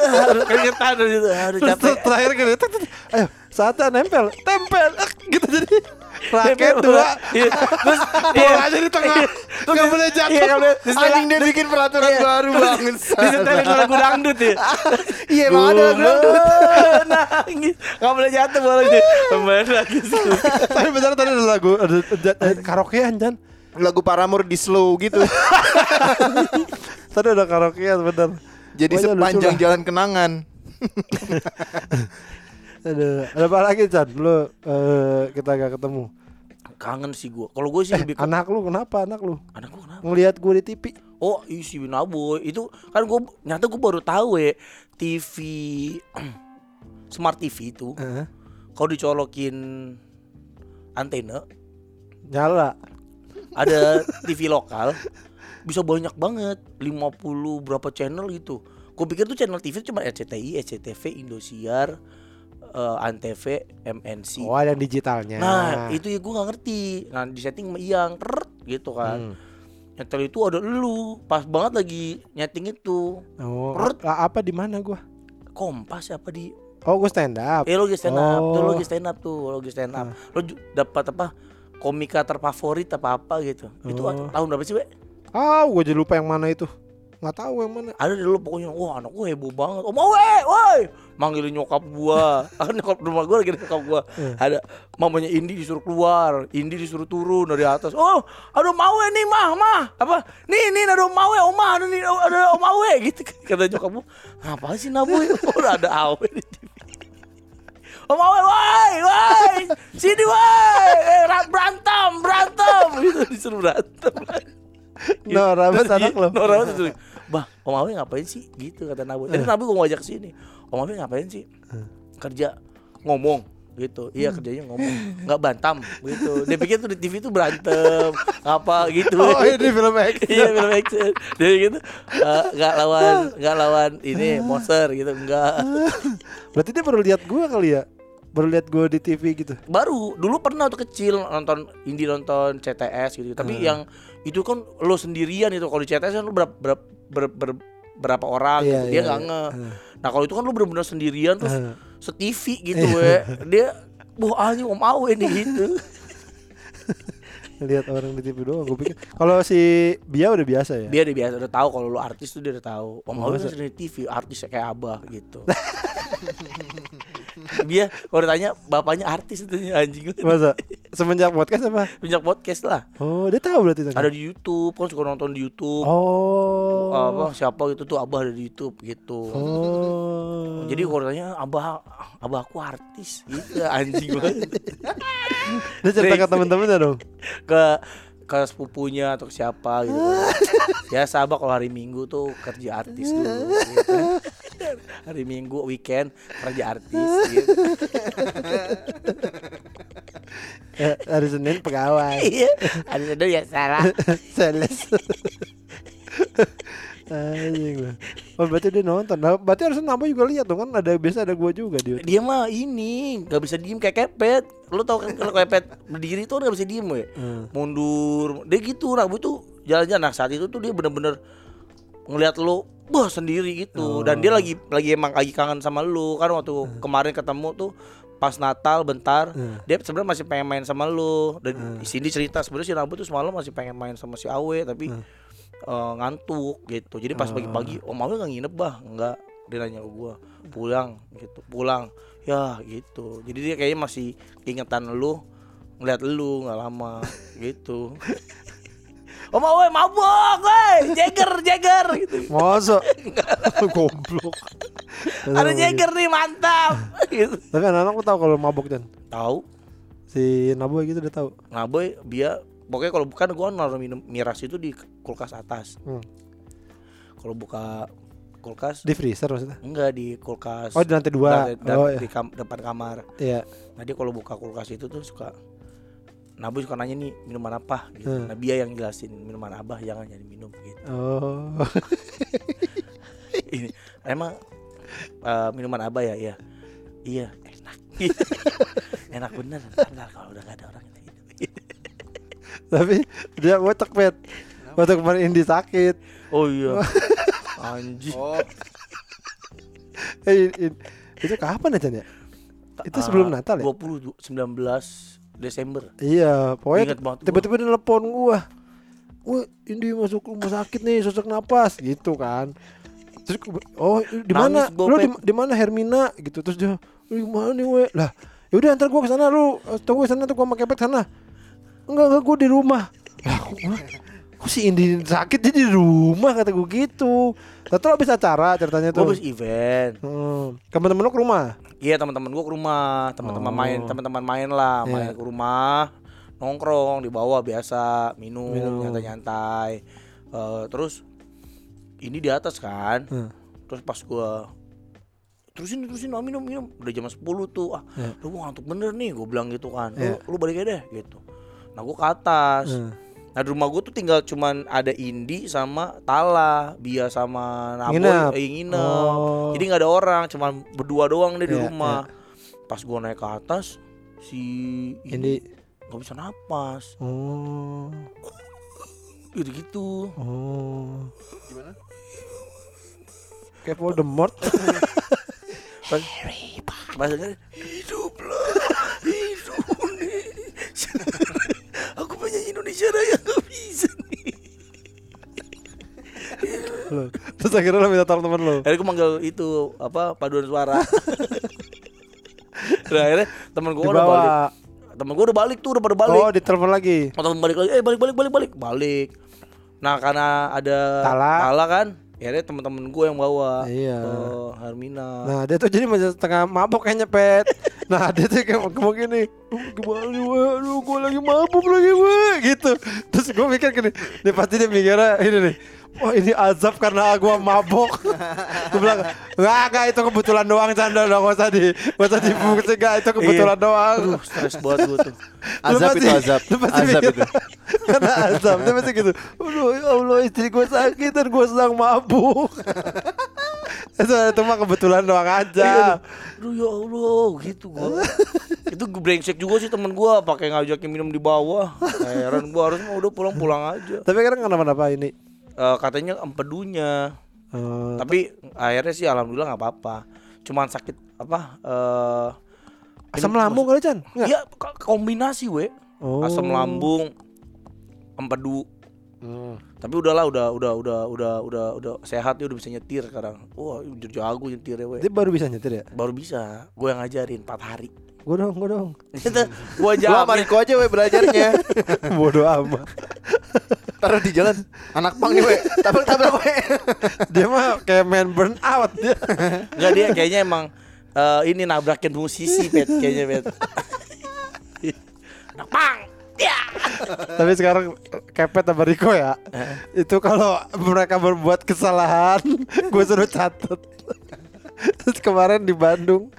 Harus keringetan dari situ, aduh capek. terakhir tuk. ayo saatnya nempel. Tempel. Eh, gitu jadi. Raket dua. Bola. Iya, Terus iya. bolanya di tengah. Terus nggak boleh jatuh. Iya, boleh. Anjing dia bikin peraturan Iya. baru banget Disetelin lagu dangdut ya. Iya. Emang ada lagu dangdut Nangis, nggak boleh jatuh bola ini. Kembali lagi sih. tapi benar tadi ada lagu ada, ada karaokean Jan? Lagu Paramore di slow gitu. Tadi ada karaokean bener Jadi sepanjang jalan kenangan Aduh, ada apa lagi Chan? Lu eh, kita gak ketemu. Kangen sih gua. Kalau gue sih lebih ke Anak lu kenapa anak lu? anak gua kenapa? Ngelihat gue di TV. Oh, isi Binaboy itu kan gue nyata gue baru tahu ya TV smart TV itu Heeh. kalau dicolokin antena Nyala. ada TV lokal bisa banyak banget 50 berapa channel gitu. Gue pikir tuh channel TV cuma RCTI, SCTV, Indosiar, eh, Antv, MNC. Oh, ada yang digitalnya. Nah, itu ya gue nggak ngerti. Nah, di setting teret, gitu kan. Hmm. Nyetel itu ada lu, pas banget lagi nyeting itu. Oh, Perut. apa di mana gua? Kompas apa di Oh, gue stand up. Eh lo lagi stand up, tuh lo Oh. lagi stand up tuh, lo lagi stand up. Lo ju- dapat apa? Komika terfavorit apa apa gitu. Itu Oh. tahun berapa sih, We? Ah, gue jadi lupa yang mana itu. Nggak tahu yang mana. Ada dulu pokoknya, wah anak gue heboh banget. Om Awe, woi, manggilin nyokap gua. Kan nyokap rumah gua lagi nyokap gua. Ada mamanya Indi disuruh keluar, Indi disuruh turun dari atas. Oh, ada Om Awe nih, mah, mah. Apa? Nih, nih ada Om Awe, Oma, ada nih ada Om Awe gitu. Kata nyokap gua, apa sih Nabu? Udah ada Awe di TV. Om Awe, woi, woi, sini woi, eh, ra- berantem, berantem, gitu disuruh berantem. Nora Terus banget anak lo. Bah, Om Awe ngapain sih? Gitu kata Nabu. Jadi Nabu gue mau ajak ke sini. Om Awe ngapain sih? Kerja ngomong gitu. Iya kerjanya ngomong, nggak bantam gitu. Dia pikir tuh di TV tuh berantem, apa gitu. Oh, ini film action. Iya film action. Dia gitu eh, nggak lawan nggak lawan ini monster gitu enggak. Berarti dia baru lihat gue kali ya. Baru lihat gue di TV gitu. Baru dulu pernah waktu kecil nonton Indi nonton CTS gitu. Tapi yang itu kan lo sendirian itu kalau di CTS kan lo berapa berapa, ber- ber- berapa orang Iya, gitu. Dia iya, nggak iya. nge. Nah kalau itu kan lo bener-bener sendirian terus Heeh. se-TV gitu we. Dia Wah anjing om awe nih gitu Lihat orang di TV doang. Gue pikir kalau si Bia udah biasa ya. Dia udah biasa udah tahu kalau lu artis tuh dia udah tahu Om Awe kan sering di TV artisnya kayak Abah gitu Dia kalau ditanya bapaknya artis itu anjing Masa semenjak podcast apa? Punya podcast lah Oh, dia tahu berarti tadi. Ada di Youtube kan suka nonton di Youtube Oh. apa siapa gitu tuh abah ada di YouTube gitu. Oh. Jadi kalau tanya abah abah aku artis gitu anjing banget dia cerita ke temen-temennya dong. ke ke sepupunya atau ke siapa gitu. Biasa abah kalau hari Minggu tuh kerja artis dulu. Gitu. Hari Minggu weekend kerja artis gitu. Eh, hari Senin pegawai. Iya, ada ada ya salah. Sales. Anjing lah. Oh berarti dia nonton. Nah, berarti harusnya Nabo juga lihat dong kan? Ada biasa ada gua juga di YouTube. Dia mah ini nggak bisa diem kayak kepet. Lu tau kan kalau kepet berdiri tuh nggak bisa diem ya. Hmm. mundur. Dia gitu Rabu tuh jalan-jalan nah saat itu tuh dia bener-bener ngelihat lu wah sendiri gitu. Dan dia lagi lagi emang lagi kangen sama lu. Kan waktu kemarin ketemu tuh pas Natal bentar dia sebenarnya masih pengen main sama lu. Dan di sini cerita sebenarnya si Rabu tuh semalam masih pengen main sama si Awe tapi eh, ngantuk gitu jadi pas pagi-pagi Om Awe nggak nginep bah nggak dia nanya ke gua pulang gitu pulang ya gitu jadi dia kayaknya masih ingetan lu ngeliat lu nggak lama gitu Om Awe mabuk, woi, Jagger, Jagger gitu. Masa goblok. Ada Jagger nih mantap. gitu. Tapi anak-anak tahu kalau mabuk dan Tahu? si Nabo gitu udah tahu. Nah, boy, dia pokoknya kalau bukan gua naruh minum miras itu di kulkas atas. Hmm. Kalau buka kulkas Di freezer maksudnya. enggak di kulkas. Oh, di lantai dua. Lantai- dan Oh, di kam- depan kamar. Iya. Nah, dia kalau buka kulkas itu tuh suka Nabu suka nanya nih minuman apa gitu. Hmm. Nah, dia yang jelasin minuman abah jangan jadi minum gitu. Oh. ini emang eh, minuman apa ya iya iya enak enak bener ntar, kalau udah gak ada orang Tapi dia ngotak pet. Waktu kemarin Indi sakit. oh iya anjing Oh, Eh, in- in- itu kapan ya Chan ya? Itu sebelum Ah, Natal ya? 20 19 Desember Iya, pokoknya tiba-tiba dia nelpon gua. Wah, Indi masuk rumah sakit nih, sesak napas gitu kan. Terus oh di mana? Lu di, mana Hermina gitu terus dia, "Lu di mana nih, we?" Lah, ya udah antar gua ke sana lu. Tunggu sana tuh gua sama Kepet sana. Enggak, enggak gua di rumah. Lah, kok si Indi sakit dia di rumah kata gua gitu. Tahu habis acara ceritanya gue tuh. habis event Hmm. Temen-temen lu ke rumah? iya teman-teman gue ke rumah teman-teman Oh. main teman-teman main lah Iya. main ke rumah nongkrong di bawah biasa minum, Minum. nyantai-nyantai Eh, terus ini di atas kan Hmm. terus pas gua terusin terusin ah, minum minum udah jam 10 tuh ah Iya. lu ngantuk bener nih gue bilang gitu kan Iya. lu, lu balik aja deh gitu nah gua ke atas Hmm. nah di rumah gua tuh tinggal cuman ada Indi sama Tala Bia sama Naboy Nginep. eh, nginep Oh. jadi nggak ada orang cuman berdua doang deh di Iya, rumah pas gua naik ke atas si Indi. Nggak bisa napas Oh. gitu gitu Oh. gimana? Kayak Voldemort. Harry Potter Pas hiduplah Indonesia. Penyanyi Indonesia Raya nggak bisa nih. Lo. Terus akhirnya lo minta tolong temen lo. Akhirnya aku manggil itu apa paduan suara. nah, akhirnya temen gue udah balik. Temen gue udah balik tuh udah pada balik. Oh, ditelepon lagi. Atau balik lagi, eh balik balik balik balik balik. Nah karena ada Tala. kan, ya akhirnya temen-temen gue yang bawa. Iya. Oh, Hermina. Nah dia tuh jadi masih setengah mabok kayaknya pet Nah dia tuh kayak ngomong gini "Uh, Gimana nih weh Aduh gue lagi mabuk lagi weh Gitu Terus gue mikir gini Dia pasti dia mikirnya ini nih Wah ini azab karena gue mabok Gue bilang Enggak enggak itu kebetulan doang Canda dong Gak usah di Gak usah dibungkus Enggak itu kebetulan Iya. doang Aduh, stres banget gue tuh. Azab pasti- itu azab. Azab itu. Karena azab Dia pasti gitu Aduh ya Allah istri gue sakit Dan gue sedang mabuk itu, itu mah kebetulan doang aja Aduh ya Allah gitu gua. itu gue brengsek juga sih temen gua pakai ngajakin minum di bawah. Heran gua harus udah pulang-pulang aja. Tapi kan kenapa-napa ini Eh, katanya empedunya. Eh, Tapi akhirnya sih alhamdulillah nggak apa-apa. Cuman sakit apa? eh asam lambung kali Chan? Iya ko- kombinasi we. Oh. Asam lambung, empedu. Hmm. Tapi udahlah udah udah udah udah udah udah sehat ya udah bisa nyetir sekarang. Wah, jago nyetirnya we. Dia baru bisa nyetir ya? Baru bisa. Gue yang ngajarin 4 hari. Gue dong, gue dong. Itu gua Gua jamin. sama Riko aja we belajarnya. Bodoh amat. Taruh di jalan. Anak pang nih we. Tabrak tabrak we. Dia mah kayak main burn out dia. Enggak dia kayaknya emang eh, ini nabrakin musisi pet kayaknya pet. Anak pang. Ya. Tapi sekarang kepet sama Riko ya. Itu kalau mereka berbuat kesalahan, gue suruh catet. Terus kemarin di Bandung,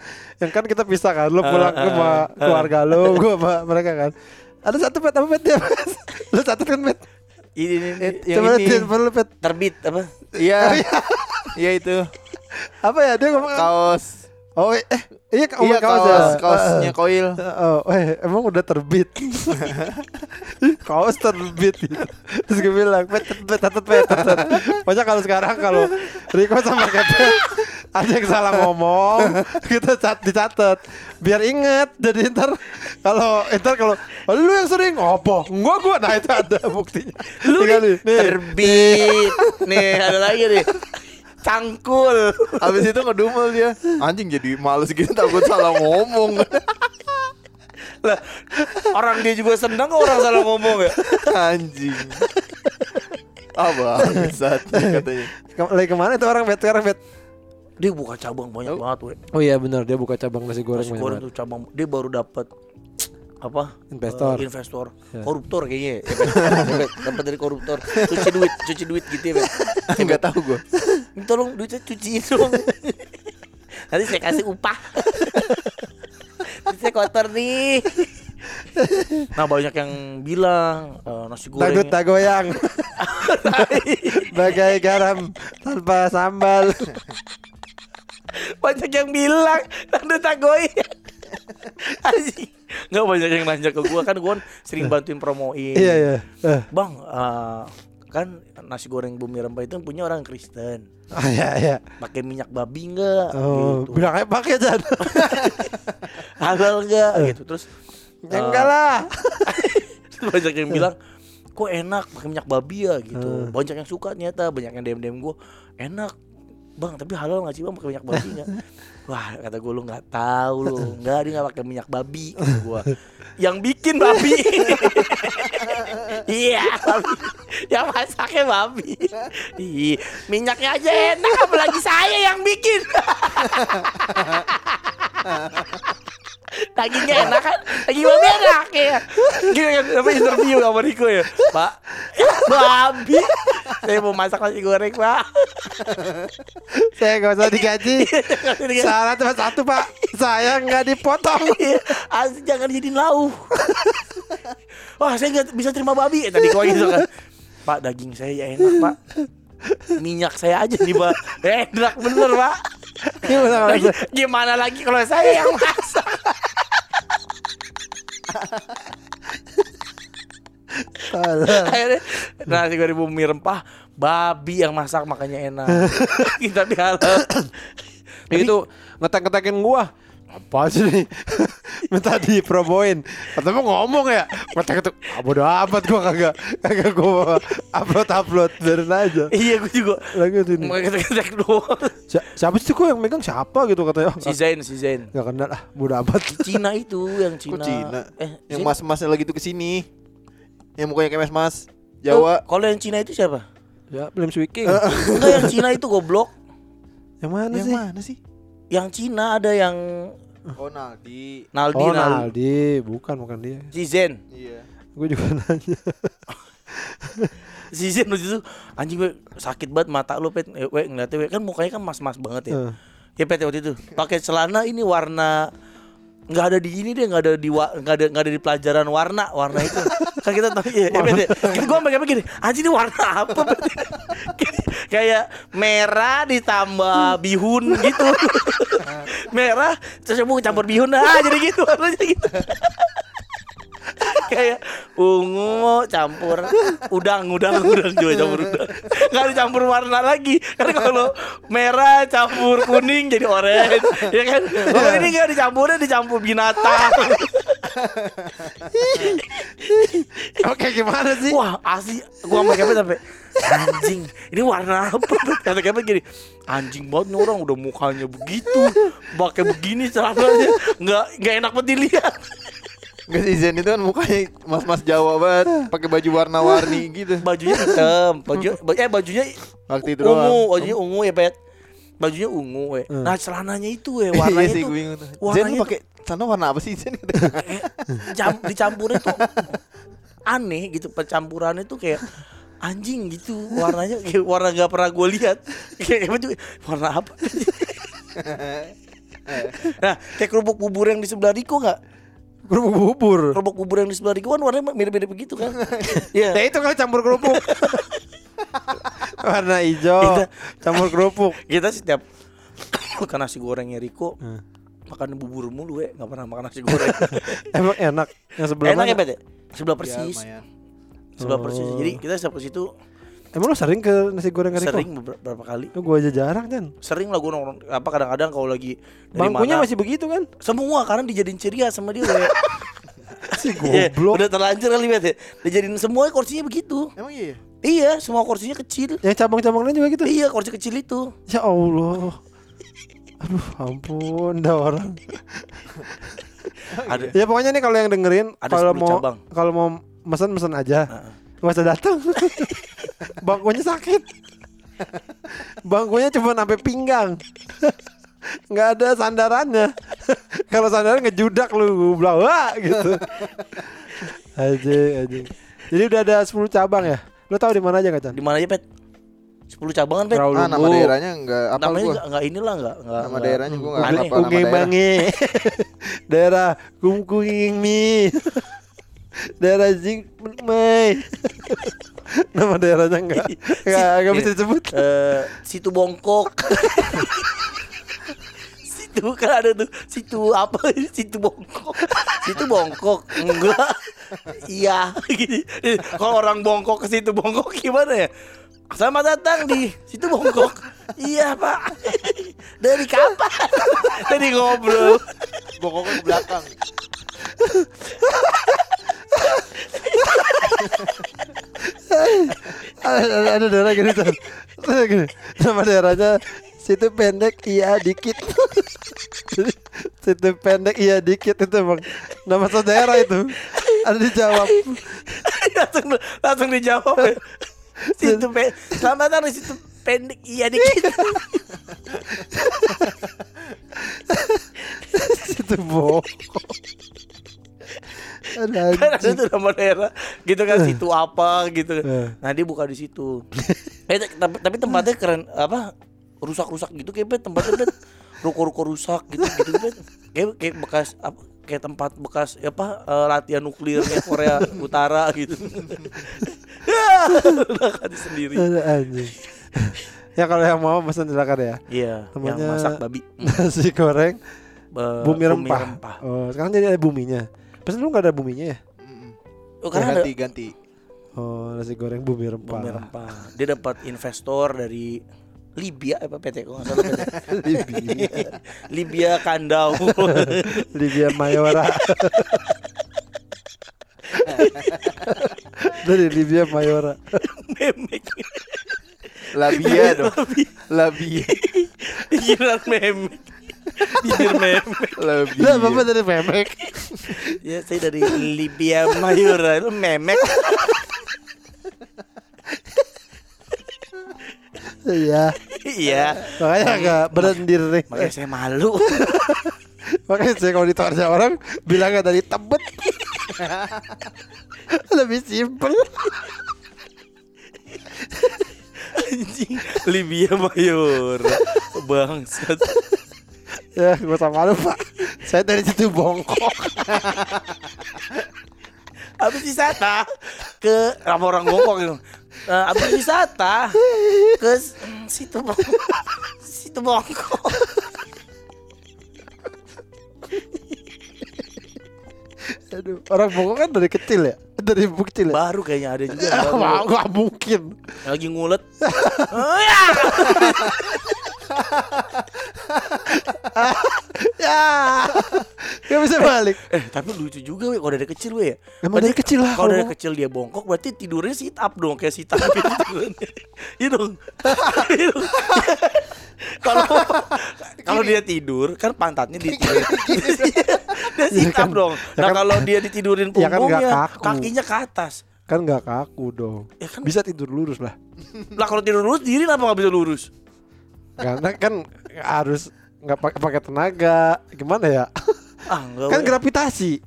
yang kan kita pisah kan, lo pulang ke sama keluarga lo, gue sama mereka kan. Ada satu pet apa pet dia? Lo catet kan pet? Ini, ini, ini Yang Coba ini. pet. terbit apa? Iya. Iya itu. Apa ya dia ngomong? Kaos. Oh eh iya Iya kaos, kaos. ya? Kaosnya koil. Oh, eh, emang udah terbit. Kaos terbit gitu. Terus gue bilang, pet, pet, pet, pet, pet. Pokoknya kalau sekarang kalau Riko sama Kepet ada yang salah ngomong, kita cat dicatat biar inget. Jadi ntar kalau ntar kalau "Oh, lu yang sering ngopo, gua gua, nah itu ada buktinya. Lu nih, nih. terbit. nih ada lagi nih. Cangkul. Habis itu ngedumel dia. Anjing jadi males gitu takut salah ngomong. Lah, orang dia juga senang kok orang salah ngomong ya. Anjing. Ah bangsat katanya. Ke- Lagi ke mana tuh orang bet sekarang bet? Dia buka cabang banyak banget, we. Oh iya benar dia buka cabang nasi goreng Nasi banyak goreng banget. tuh cabang dia baru dapat apa Investor. Eh, investor Ya. koruptor kayaknya ya, dapat dari koruptor cuci duit cuci duit gitu ya Bet. Enggak tahu gua. Ini tolong duitnya cuciin dong nanti saya kasih upah saya kotor nih nah banyak yang bilang eh, nasi Dangdut goreng tak goyang Bagai garam tanpa sambal banyak yang bilang dangdut tak goyang. nggak banyak yang nanya ke gua kan gua sering bantuin promoin Iya iya Eh, Bang, eh, kan nasi goreng bumi rempah itu punya orang Kristen. ah, Iya iya Pakai minyak babi enggak? Oh gitu. bilang aja pakai Jan Halal enggak? gitu. Terus Ya enggak lah banyak yang bilang, "Kok enak pakai minyak babi ya?" gitu. Hmm. Banyak yang suka ternyata, banyak yang DM-DM gua, "Enak." Bang, tapi halal nggak sih bang pakai minyak babi nggak? Wah, kata gue lu nggak tahu lu, nggak dia nggak pakai minyak babi. Kata gua, yang bikin babi. Iya, babi. yang masaknya babi. Ih, minyaknya aja enak, apalagi saya yang bikin. Dagingnya enak kan? Daging babi enak ya. Gini kan, apa interview sama Riko ya, Pak. Babi. Saya mau masak nasi goreng, Pak. Saya gak usah digaji Syarat cuma satu pak Saya nggak dipotong Iya, Asli jangan jadiin lauk. Wah, saya nggak bisa terima babi. Eh, tadi kau gitu kan. Pak, daging saya ya enak, Pak. Minyak saya aja nih, Pak. Enak bener, Pak. Gimana lagi kalau saya yang masak? Akhirnya nasi goreng bumi rempah babi yang masak makanya enak. Kita di halal. Itu ngetek-ngetekin gua Apa sih nih? Minta dipromoin. Katanya ngomong ya. Kata ketuk. Ah, bodo amat gua kagak kagak gua upload upload biarin aja. Iya gue juga Lagi sini. Mau ketek doang Si- siapa sih kok yang megang siapa gitu katanya. Si Zain Si Zain Gak kenal ah, bodo amat. Cina itu yang Kok Cina Cina? Eh Yang Zain- mas-masnya lagi tuh ke sini Yang mukanya kayak mas-mas Jawa Oh, Kalau yang Cina itu siapa? Ya, belum speaking. Enggak yang Cina itu goblok yang mana Yang sih? mana sih? Yang Cina ada yang Oh Naldi Naldi Oh, Naldi Naldi, bukan bukan dia. Si Zen Iya Gue juga nanya. Si Zen lucu tuh Anjing gue sakit banget mata lu pet Eh, we, ngeliatnya we. Kan mukanya kan mas-mas banget ya Eh. Ya pet waktu itu pakai celana ini warna nggak ada di ini deh nggak ada di nggak ada nggak ada di pelajaran warna warna itu. Kan kita tahu ya, ya Pet, ya. kan gue pakai gini anjing ini warna apa? Kayak merah ditambah bihun gitu. Merah terus campur bihun ah jadi gitu warnanya gitu kayak ungu campur udang udang udang juga campur udang. Nggak dicampur warna lagi. Karena kalau merah campur kuning jadi oranye ya kan? Kalau ini nggak dicampurnya dicampur binatang. Oke, gimana sih? wah asli. Gua sama Kevin sampai anjing ini warna apa? Kata Kevin gini anjing banget nih orang udah mukanya begitu pakai begini celananya. Nggak nggak enak banget dilihat Enggak sih Zen itu kan mukanya mas-mas Jawa banget pakai baju warna-warni gitu. Bajunya hitam baju eh bajunya Waktu ungu itu doang. bajunya ungu ya pet. Bajunya ungu we. Nah celananya itu we Iya warnanya sih itu gue bingung tuh. Zen warnanya tuh- pakai celana warna apa sih Zen? eh, jam, dicampurnya tuh aneh gitu pencampurannya tuh kayak anjing gitu warnanya kayak warna gak pernah gue lihat. Kayak warna apa? Nah kayak kerupuk bubur yang di sebelah Riko nggak Kerupuk bubur. kerupuk bubur yang di sebelah Riko kan warnanya mirip-mirip begitu kan Iya Ya itu kan campur kerupuk. Warna hijau, Kita- campur kerupuk. kita setiap makan nasi gorengnya Riko Hmm. makan bubur mulu we nggak pernah makan nasi goreng Emang enak. Yang sebelah enak ya mana? Ya? sebelah Ya, persis lumayan. sebelah persis Oh. jadi kita setiap ke situ Emang lu sering ke nasi goreng Riko? sering beber- beberapa kali Lu gua aja jarang kan. sering lah gue nongkrong apa kadang-kadang kalau lagi dari Bangkunya mana masih begitu kan? semua karena dijadiin ceria sama dia we. Si Iya, goblok. udah terlanjur kali Bet ya dijadiin semua kursinya begitu Emang iya ya? iya semua kursinya kecil Yang cabang-cabang lain juga gitu. iya kursi kecil itu Ya Allah. Aduh, ampun dah orang. ada Ya pokoknya nih kalau yang dengerin Ada kalau 10 mau kalau mau mesen mesen aja. Heeh. Gak usah datang. Bangkunya sakit. Bangkunya cuma sampai pinggang. nggak ada sandarannya. kalau sandaran ngejudak lu bilang wah gitu. aja aja. Jadi udah ada 10 cabang ya. Lu tahu di mana aja Kacan? di mana aja pet 10 cabangan pet Terlalu Ah nama daerahnya enggak apa namanya gua. nggak nggak inilah nggak nggak Nama nggak- daerahnya gua enggak apa nama daerah. Daerah Kungkunging Mi. Daerah Jing Mei. Nama daerahnya enggak enggak enggak bisa disebut. eh situ bongkok situ kan ada tuh situ apa situ bongkok situ bongkok enggak iya gitu kalau orang bongkok ke situ bongkok gimana ya Selamat datang di situ bongkok. Iya pak. Dari kapan? Tadi ngobrol. Bongkoknya ke belakang. Ada, ada, daerah gini tuh. Gini. Nama daerahnya situ pendek iya dikit. Situ pendek iya dikit itu emang nama saudara itu. Ada dijawab. langsung langsung dijawab. ya. Situ pe selamat datang situ pendek iya dikit. situ bohong. Kan ada tuh nama daerah gitu kan situ apa gitu Eh. nah dia buka di situ eh tapi, tapi tempatnya keren apa rusak-rusak gitu kayak Bet, tempatnya Bet. ruko-ruko rusak gitu gitu Bet. kayak kayak bekas apa kayak tempat bekas ya apa eh, latihan nuklirnya Korea Utara gitu udah kan sendiri ya kalau yang mau pesan silakan ya. iya yang Namanya- masak babi Nasi goreng eh, bumi rempah. Oh, sekarang jadi ada buminya. Pesan lu nggak ada buminya ya? Oh, karena ada ganti ganti. Oh, nasi goreng bumi rempah. bumi rempah dia dapat investor dari Libya apa PT kok salah PT. Libya. Libya Kandau. Libya Mayora. Dari Libya Mayora. Memek. Labia dong. Labia. Giliran memek. Bibir memek. Labia. Lah bapak dari memek. Ya saya dari Libya Mayura itu memek. Iya. Iya. Makanya agak berendir nih. Makanya saya malu. Makanya saya kalau ditanya orang bilangnya dari Tebet. Lebih simpel. Anjing Libya Mayura. Bangsat. Ya, gue sama lu pak. Saya dari situ bongkok. Habis wisata ke sama orang bongkok gitu. Eh, habis wisata ke situ bongkok. Situ bongkok. Aduh, orang bongkok kan dari kecil ya, dari kecil ya. Baru kayaknya ada juga. Baru. nggak mungkin. Lagi ngulet. Ya. Nggak bisa balik. Eh tapi lucu juga weh kalau dari kecil weh ya. Emang dari kecil lah Kalau dari kecil dia bongkok berarti tidurnya sit up dong kayak sit up gitu. Iya dong. Iya dong. Kalau kalau dia tidur kan pantatnya di dia sit up dong. ya Nah kan- kalau dia ditidurin ya kan punggungnya kakinya ke atas. Kan nggak kaku dong. Ya kan Bisa tidur lurus lah. lah kalau tidur lurus diri apa nggak bisa lurus? Karena kan harus nggak pakai pakai tenaga. Gimana ya? Ah kan gravitasi.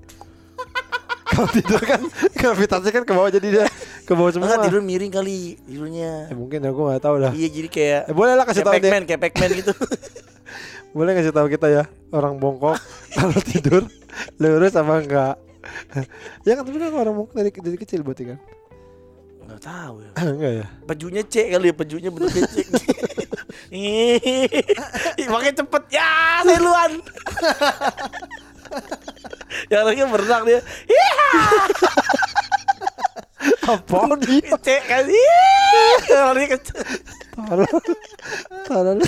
Kalau tidur kan gravitasi kan ke bawah jadi dia ke bawah semua. Enggak tidur miring kali tidurnya. Eh, mungkin ya gue nggak tahu dah. Iya jadi kayak Eh, boleh lah kasih tahu deh. Pac-Man, kayak Pac-Man gitu. Boleh kasih tahu kita ya orang bongkok kalau tidur lurus apa enggak? ya kan tapi kan orang bongkok dari dari kecil berarti kan? Enggak tahu ya. enggak ya? Pejunya C kali ya, pejunya bentuknya C. Ih, Makanya cepet ya, saya. Yang lagi berenang dia. Iya, Apa dia? C kali. Lari kecil. Tolong, tolong.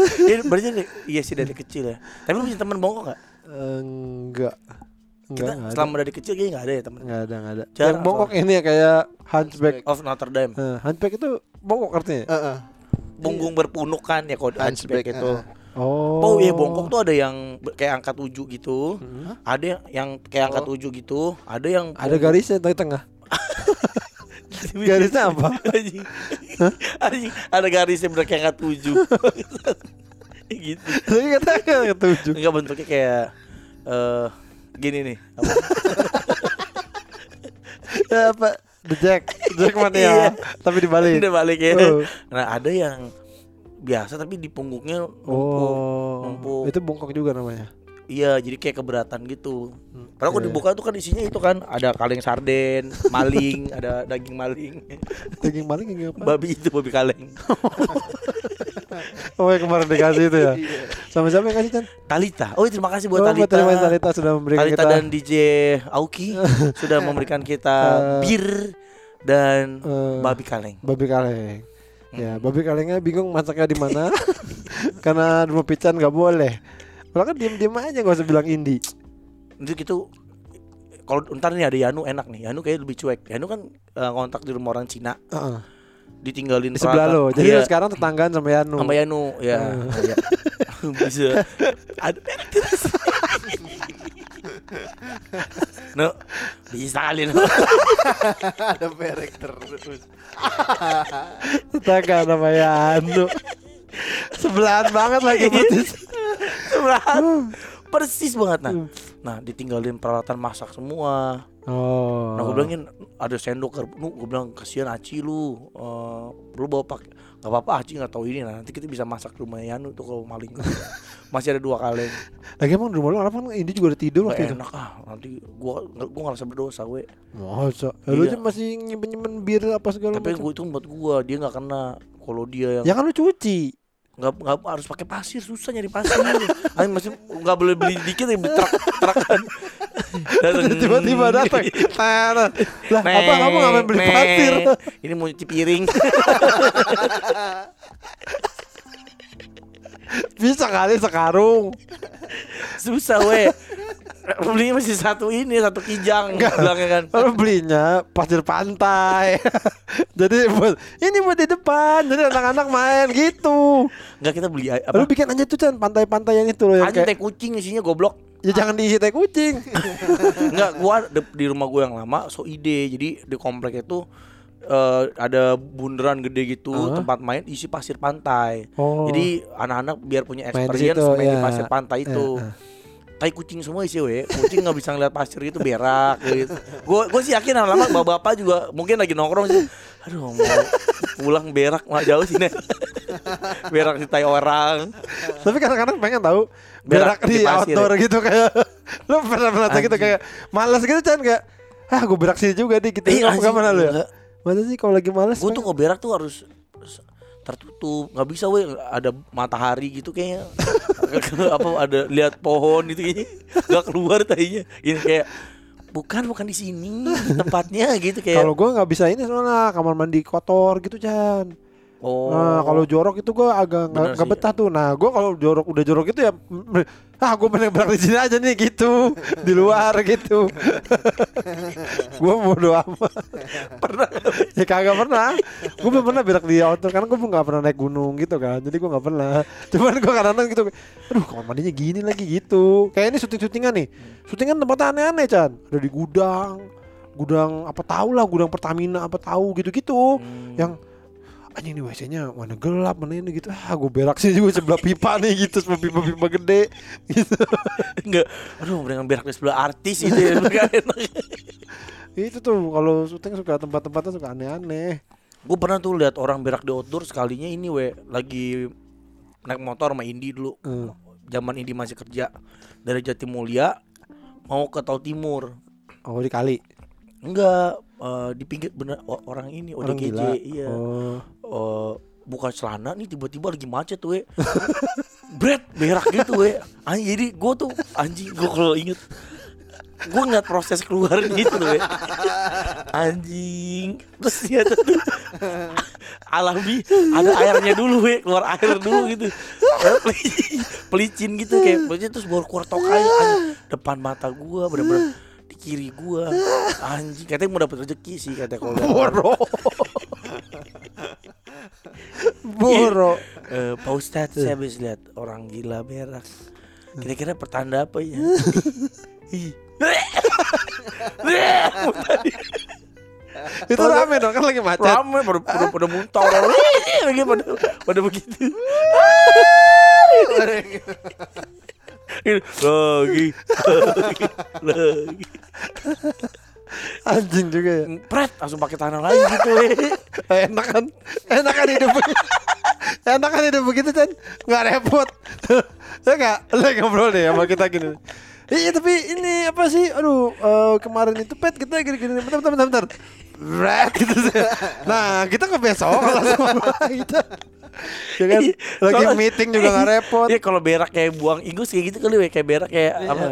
Ini berarti iya sih dari kecil ya. Tapi lu punya teman bongkok gak? Enggak. Enggak, Kita ada. selama dari kecil kayaknya gak ada ya teman. Enggak ada, enggak ada. Jarang Yang bongkok ini ya kayak hunchback. Of Notre Dame. Eh, hunchback itu bongkok artinya? Heeh. Punggung berpunuk kan ya kode hunchback Hunchback, itu. eh. Oh. Oh iya bongkok tuh ada yang kayak angka 7 gitu. Hmm. Ada yang kayak angka Oh. 7 gitu. Ada yang Ada garisnya di tengah. Garisnya apa? Anjing. Anjing, ada garisnya bener kayak angka 7. gitu. Tadi kata ketujuh. Enggak bentuknya kayak eh gini nih. Apa? Ya apa? The Jack, Jack mana Iya. ya? Tapi dibalik. Udah balik ya. Oh. Nah, ada yang biasa tapi di punggungnya numpuk. Oh, numpuk. itu bongkok juga namanya. Iya, jadi kayak keberatan gitu. Hmm, Padahal kalau iya. dibuka tuh kan isinya itu kan ada kaleng sarden, maling, ada daging maling. Daging maling yang apa? babi itu babi kaleng. Oh, yang kemarin dikasih itu ya. Sama siapa yang kasih Chan? Talita. Oh, terima kasih buat Oh, Talita. terima kasih Talita sudah memberikan Talita kita dan DJ Auki sudah memberikan kita Eh, bir dan eh, babi kaleng. babi kaleng. Ya, babi kalengnya bingung masaknya di mana. Karena rumah pican nggak boleh. Kalau kan diem-diem aja gak usah bilang indie. Itu gitu kalau ntar nih ada Yanu enak nih. Yanu kayak lebih cuek. Yanu kan eh, kontak di rumah orang Cina, Heeh. ditinggalin Di sebelah lo. Jadi lo sekarang tetanggaan sama Yanu. sama Yanu ya. Iya. Bisa. Ada No, bisa kali no. Ada merek terus. Tetangga sama Yanu. Sebelahan banget lagi. Sebelahan. Persis banget nah. Nah, ditinggalin peralatan masak semua. Oh. Nah, gue bilangin ada sendok garpu. Nu, gue bilang kasihan Aci lu. Eh, lu bawa pakai Gak apa-apa Aci nggak tahu ini nah, nanti kita bisa masak rumah Yanu tuh kalau maling masih ada dua kaleng Lagi emang di rumah lo apa kan Indi juga udah tidur waktu itu. enak ah nanti gua gua ngerasa berdosa gue Masa? Ya, lu Iya. aja masih nyimpen-nyimpen bir apa segala tapi macam. gue itu buat gua dia nggak kena kalau dia yang Ya kan lu cuci. Nggak nggak harus pakai pasir susah nyari pasir Ayo masih nggak boleh beli dikit ya beli truk trukan Tiba-tiba datang. Lah apa kamu ngapain beli pasir? ini mau cuci piring kali sekarung. Susah weh. Belinya masih satu ini, satu kijang bilangnya kan. Lalu belinya pasir pantai. jadi buat ini buat di depan. Jadi anak-anak main gitu. Enggak kita beli apa? bikin aja tuh Chan pantai-pantai yang itu loh yang Anjing teh kayak kucing isinya goblok. ya jangan diisi teh kucing. Enggak, gua di, di rumah gua yang lama so ide. Jadi di komplek itu eh, ada bundaran gede gitu, Hah? tempat main isi pasir pantai. Oh. Jadi anak-anak biar punya Main experience situ, main di ya. pasir pantai itu. Ya, Tai kucing semua isi we. Kucing nggak bisa ngeliat pasir gitu berak gitu. Gue gue sih yakin lama-lama bapak-bapak juga mungkin lagi nongkrong sih. Aduh mau pulang berak mah jauh sih nih. berak di tai orang. Tapi kadang-kadang pengen tahu Berak berak, di di, pasir outdoor gitu kayak lu pernah pernah gitu kayak malas gitu Chan kayak ah gue berak sini juga di gitu. Iya, Kamu anjing. gak pernah lu ya? Enggak. Masa sih kalau lagi malas? Gue tuh kok berak tuh harus tertutup. Nggak bisa weh. Ada matahari gitu kayaknya. Apa ada lihat pohon gitu kayaknya. Nggak keluar tadinya. Ini kayak bukan bukan di sini tempatnya gitu kayak. Kalau gua nggak bisa ini soalnya kamar mandi kotor gitu Chan. Oh Nah kalau jorok itu gua agak nggak Bener betah tuh. Nah gua kalau jorok udah jorok itu ya ah gue pengen berak di sini aja nih gitu di luar gitu. gua bodo amat. pernah ya kagak pernah. Gue belum pernah berak di outdoor karena gue nggak pernah naik gunung gitu kan. Jadi gue nggak pernah. Cuman gue kadang-kadang gitu. Aduh kamar mandinya gini lagi gitu. Kayak ini syuting-syutingan nih. Syutingan tempatnya aneh-aneh Chan. Ada di gudang. Gudang apa tahu lah gudang Pertamina apa tahu gitu-gitu. Hmm. Yang anjing nih WC-nya mana gelap mana ini gitu. Ah gue berak sih juga sebelah pipa nih gitu sebelah pipa-pipa gede gitu. Enggak, aduh dengan berak di sebelah artis gitu ya itu tuh kalau syuting suka tempat-tempatnya suka aneh-aneh. Gue pernah tuh lihat orang berak di outdoor sekalinya ini we lagi naik motor sama Indi dulu. Hmm. Zaman Indi masih kerja dari Jatimulya mau ke Tol Timur. Oh di kali. Enggak, eh, di pinggir bener orang ini Orang ODGJ, gila. iya. Oh. Eh, buka celana nih tiba-tiba lagi macet we. Bret berak gitu we. Anjing jadi gue tuh anjing gue kalau inget gue ngeliat proses keluar gitu we. Anjing terus dia tuh alami ada airnya dulu we keluar air dulu gitu peli- pelicin gitu kayak pelicin terus baru keluar tokai depan mata gue bener-bener di kiri gue anjing katanya mau dapet rezeki sih katanya kalau. Boro. Boro. Eh, Pak Ustadz saya habis lihat orang gila berak. Kira-kira pertanda apa ya? Itu rame dong kan lagi macet. Rame pada pada, pada muntah orang lagi pada pada begitu. Lagi lagi Anjing juga ya. pret langsung pakai tanah lagi gitu. Enak kan? Enak kan hidup. Enak kan hidup begitu kan? Nggak repot. Ya nggak? Lagi ngobrol deh sama kita gini. Iya tapi ini apa sih? Aduh eh, kemarin itu pet kita gini-gini. Bentar, bentar, bentar, bentar. Red gitu. Nah kita ke besok langsung kita. Ya kan? Lagi Kalau- meeting juga nggak repot. Iya kalau berak kayak buang ingus kayak gitu kali kayak berak kayak Iya. apa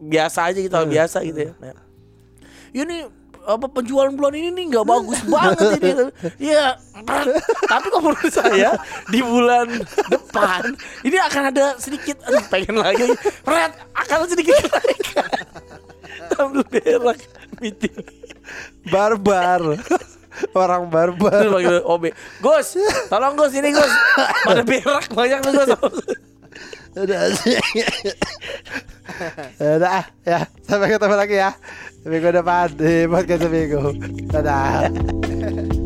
biasa aja gitu hal biasa gitu ya. Nah. Ini apa penjualan bulan ini nih nggak bagus banget ini. Iya, tapi kalau menurut saya di bulan depan ini akan ada sedikit aduh pengen lagi. Red akan sedikit kenaikan. Sambil berak meeting. Barbar. Orang Terus barbar. panggil OB Gus Tolong Gus ini Gus Pada berak banyak nih Gus Udah. Udah ah, ya. Sampai ketemu lagi ya. Minggu depan di podcast minggu. Dadah.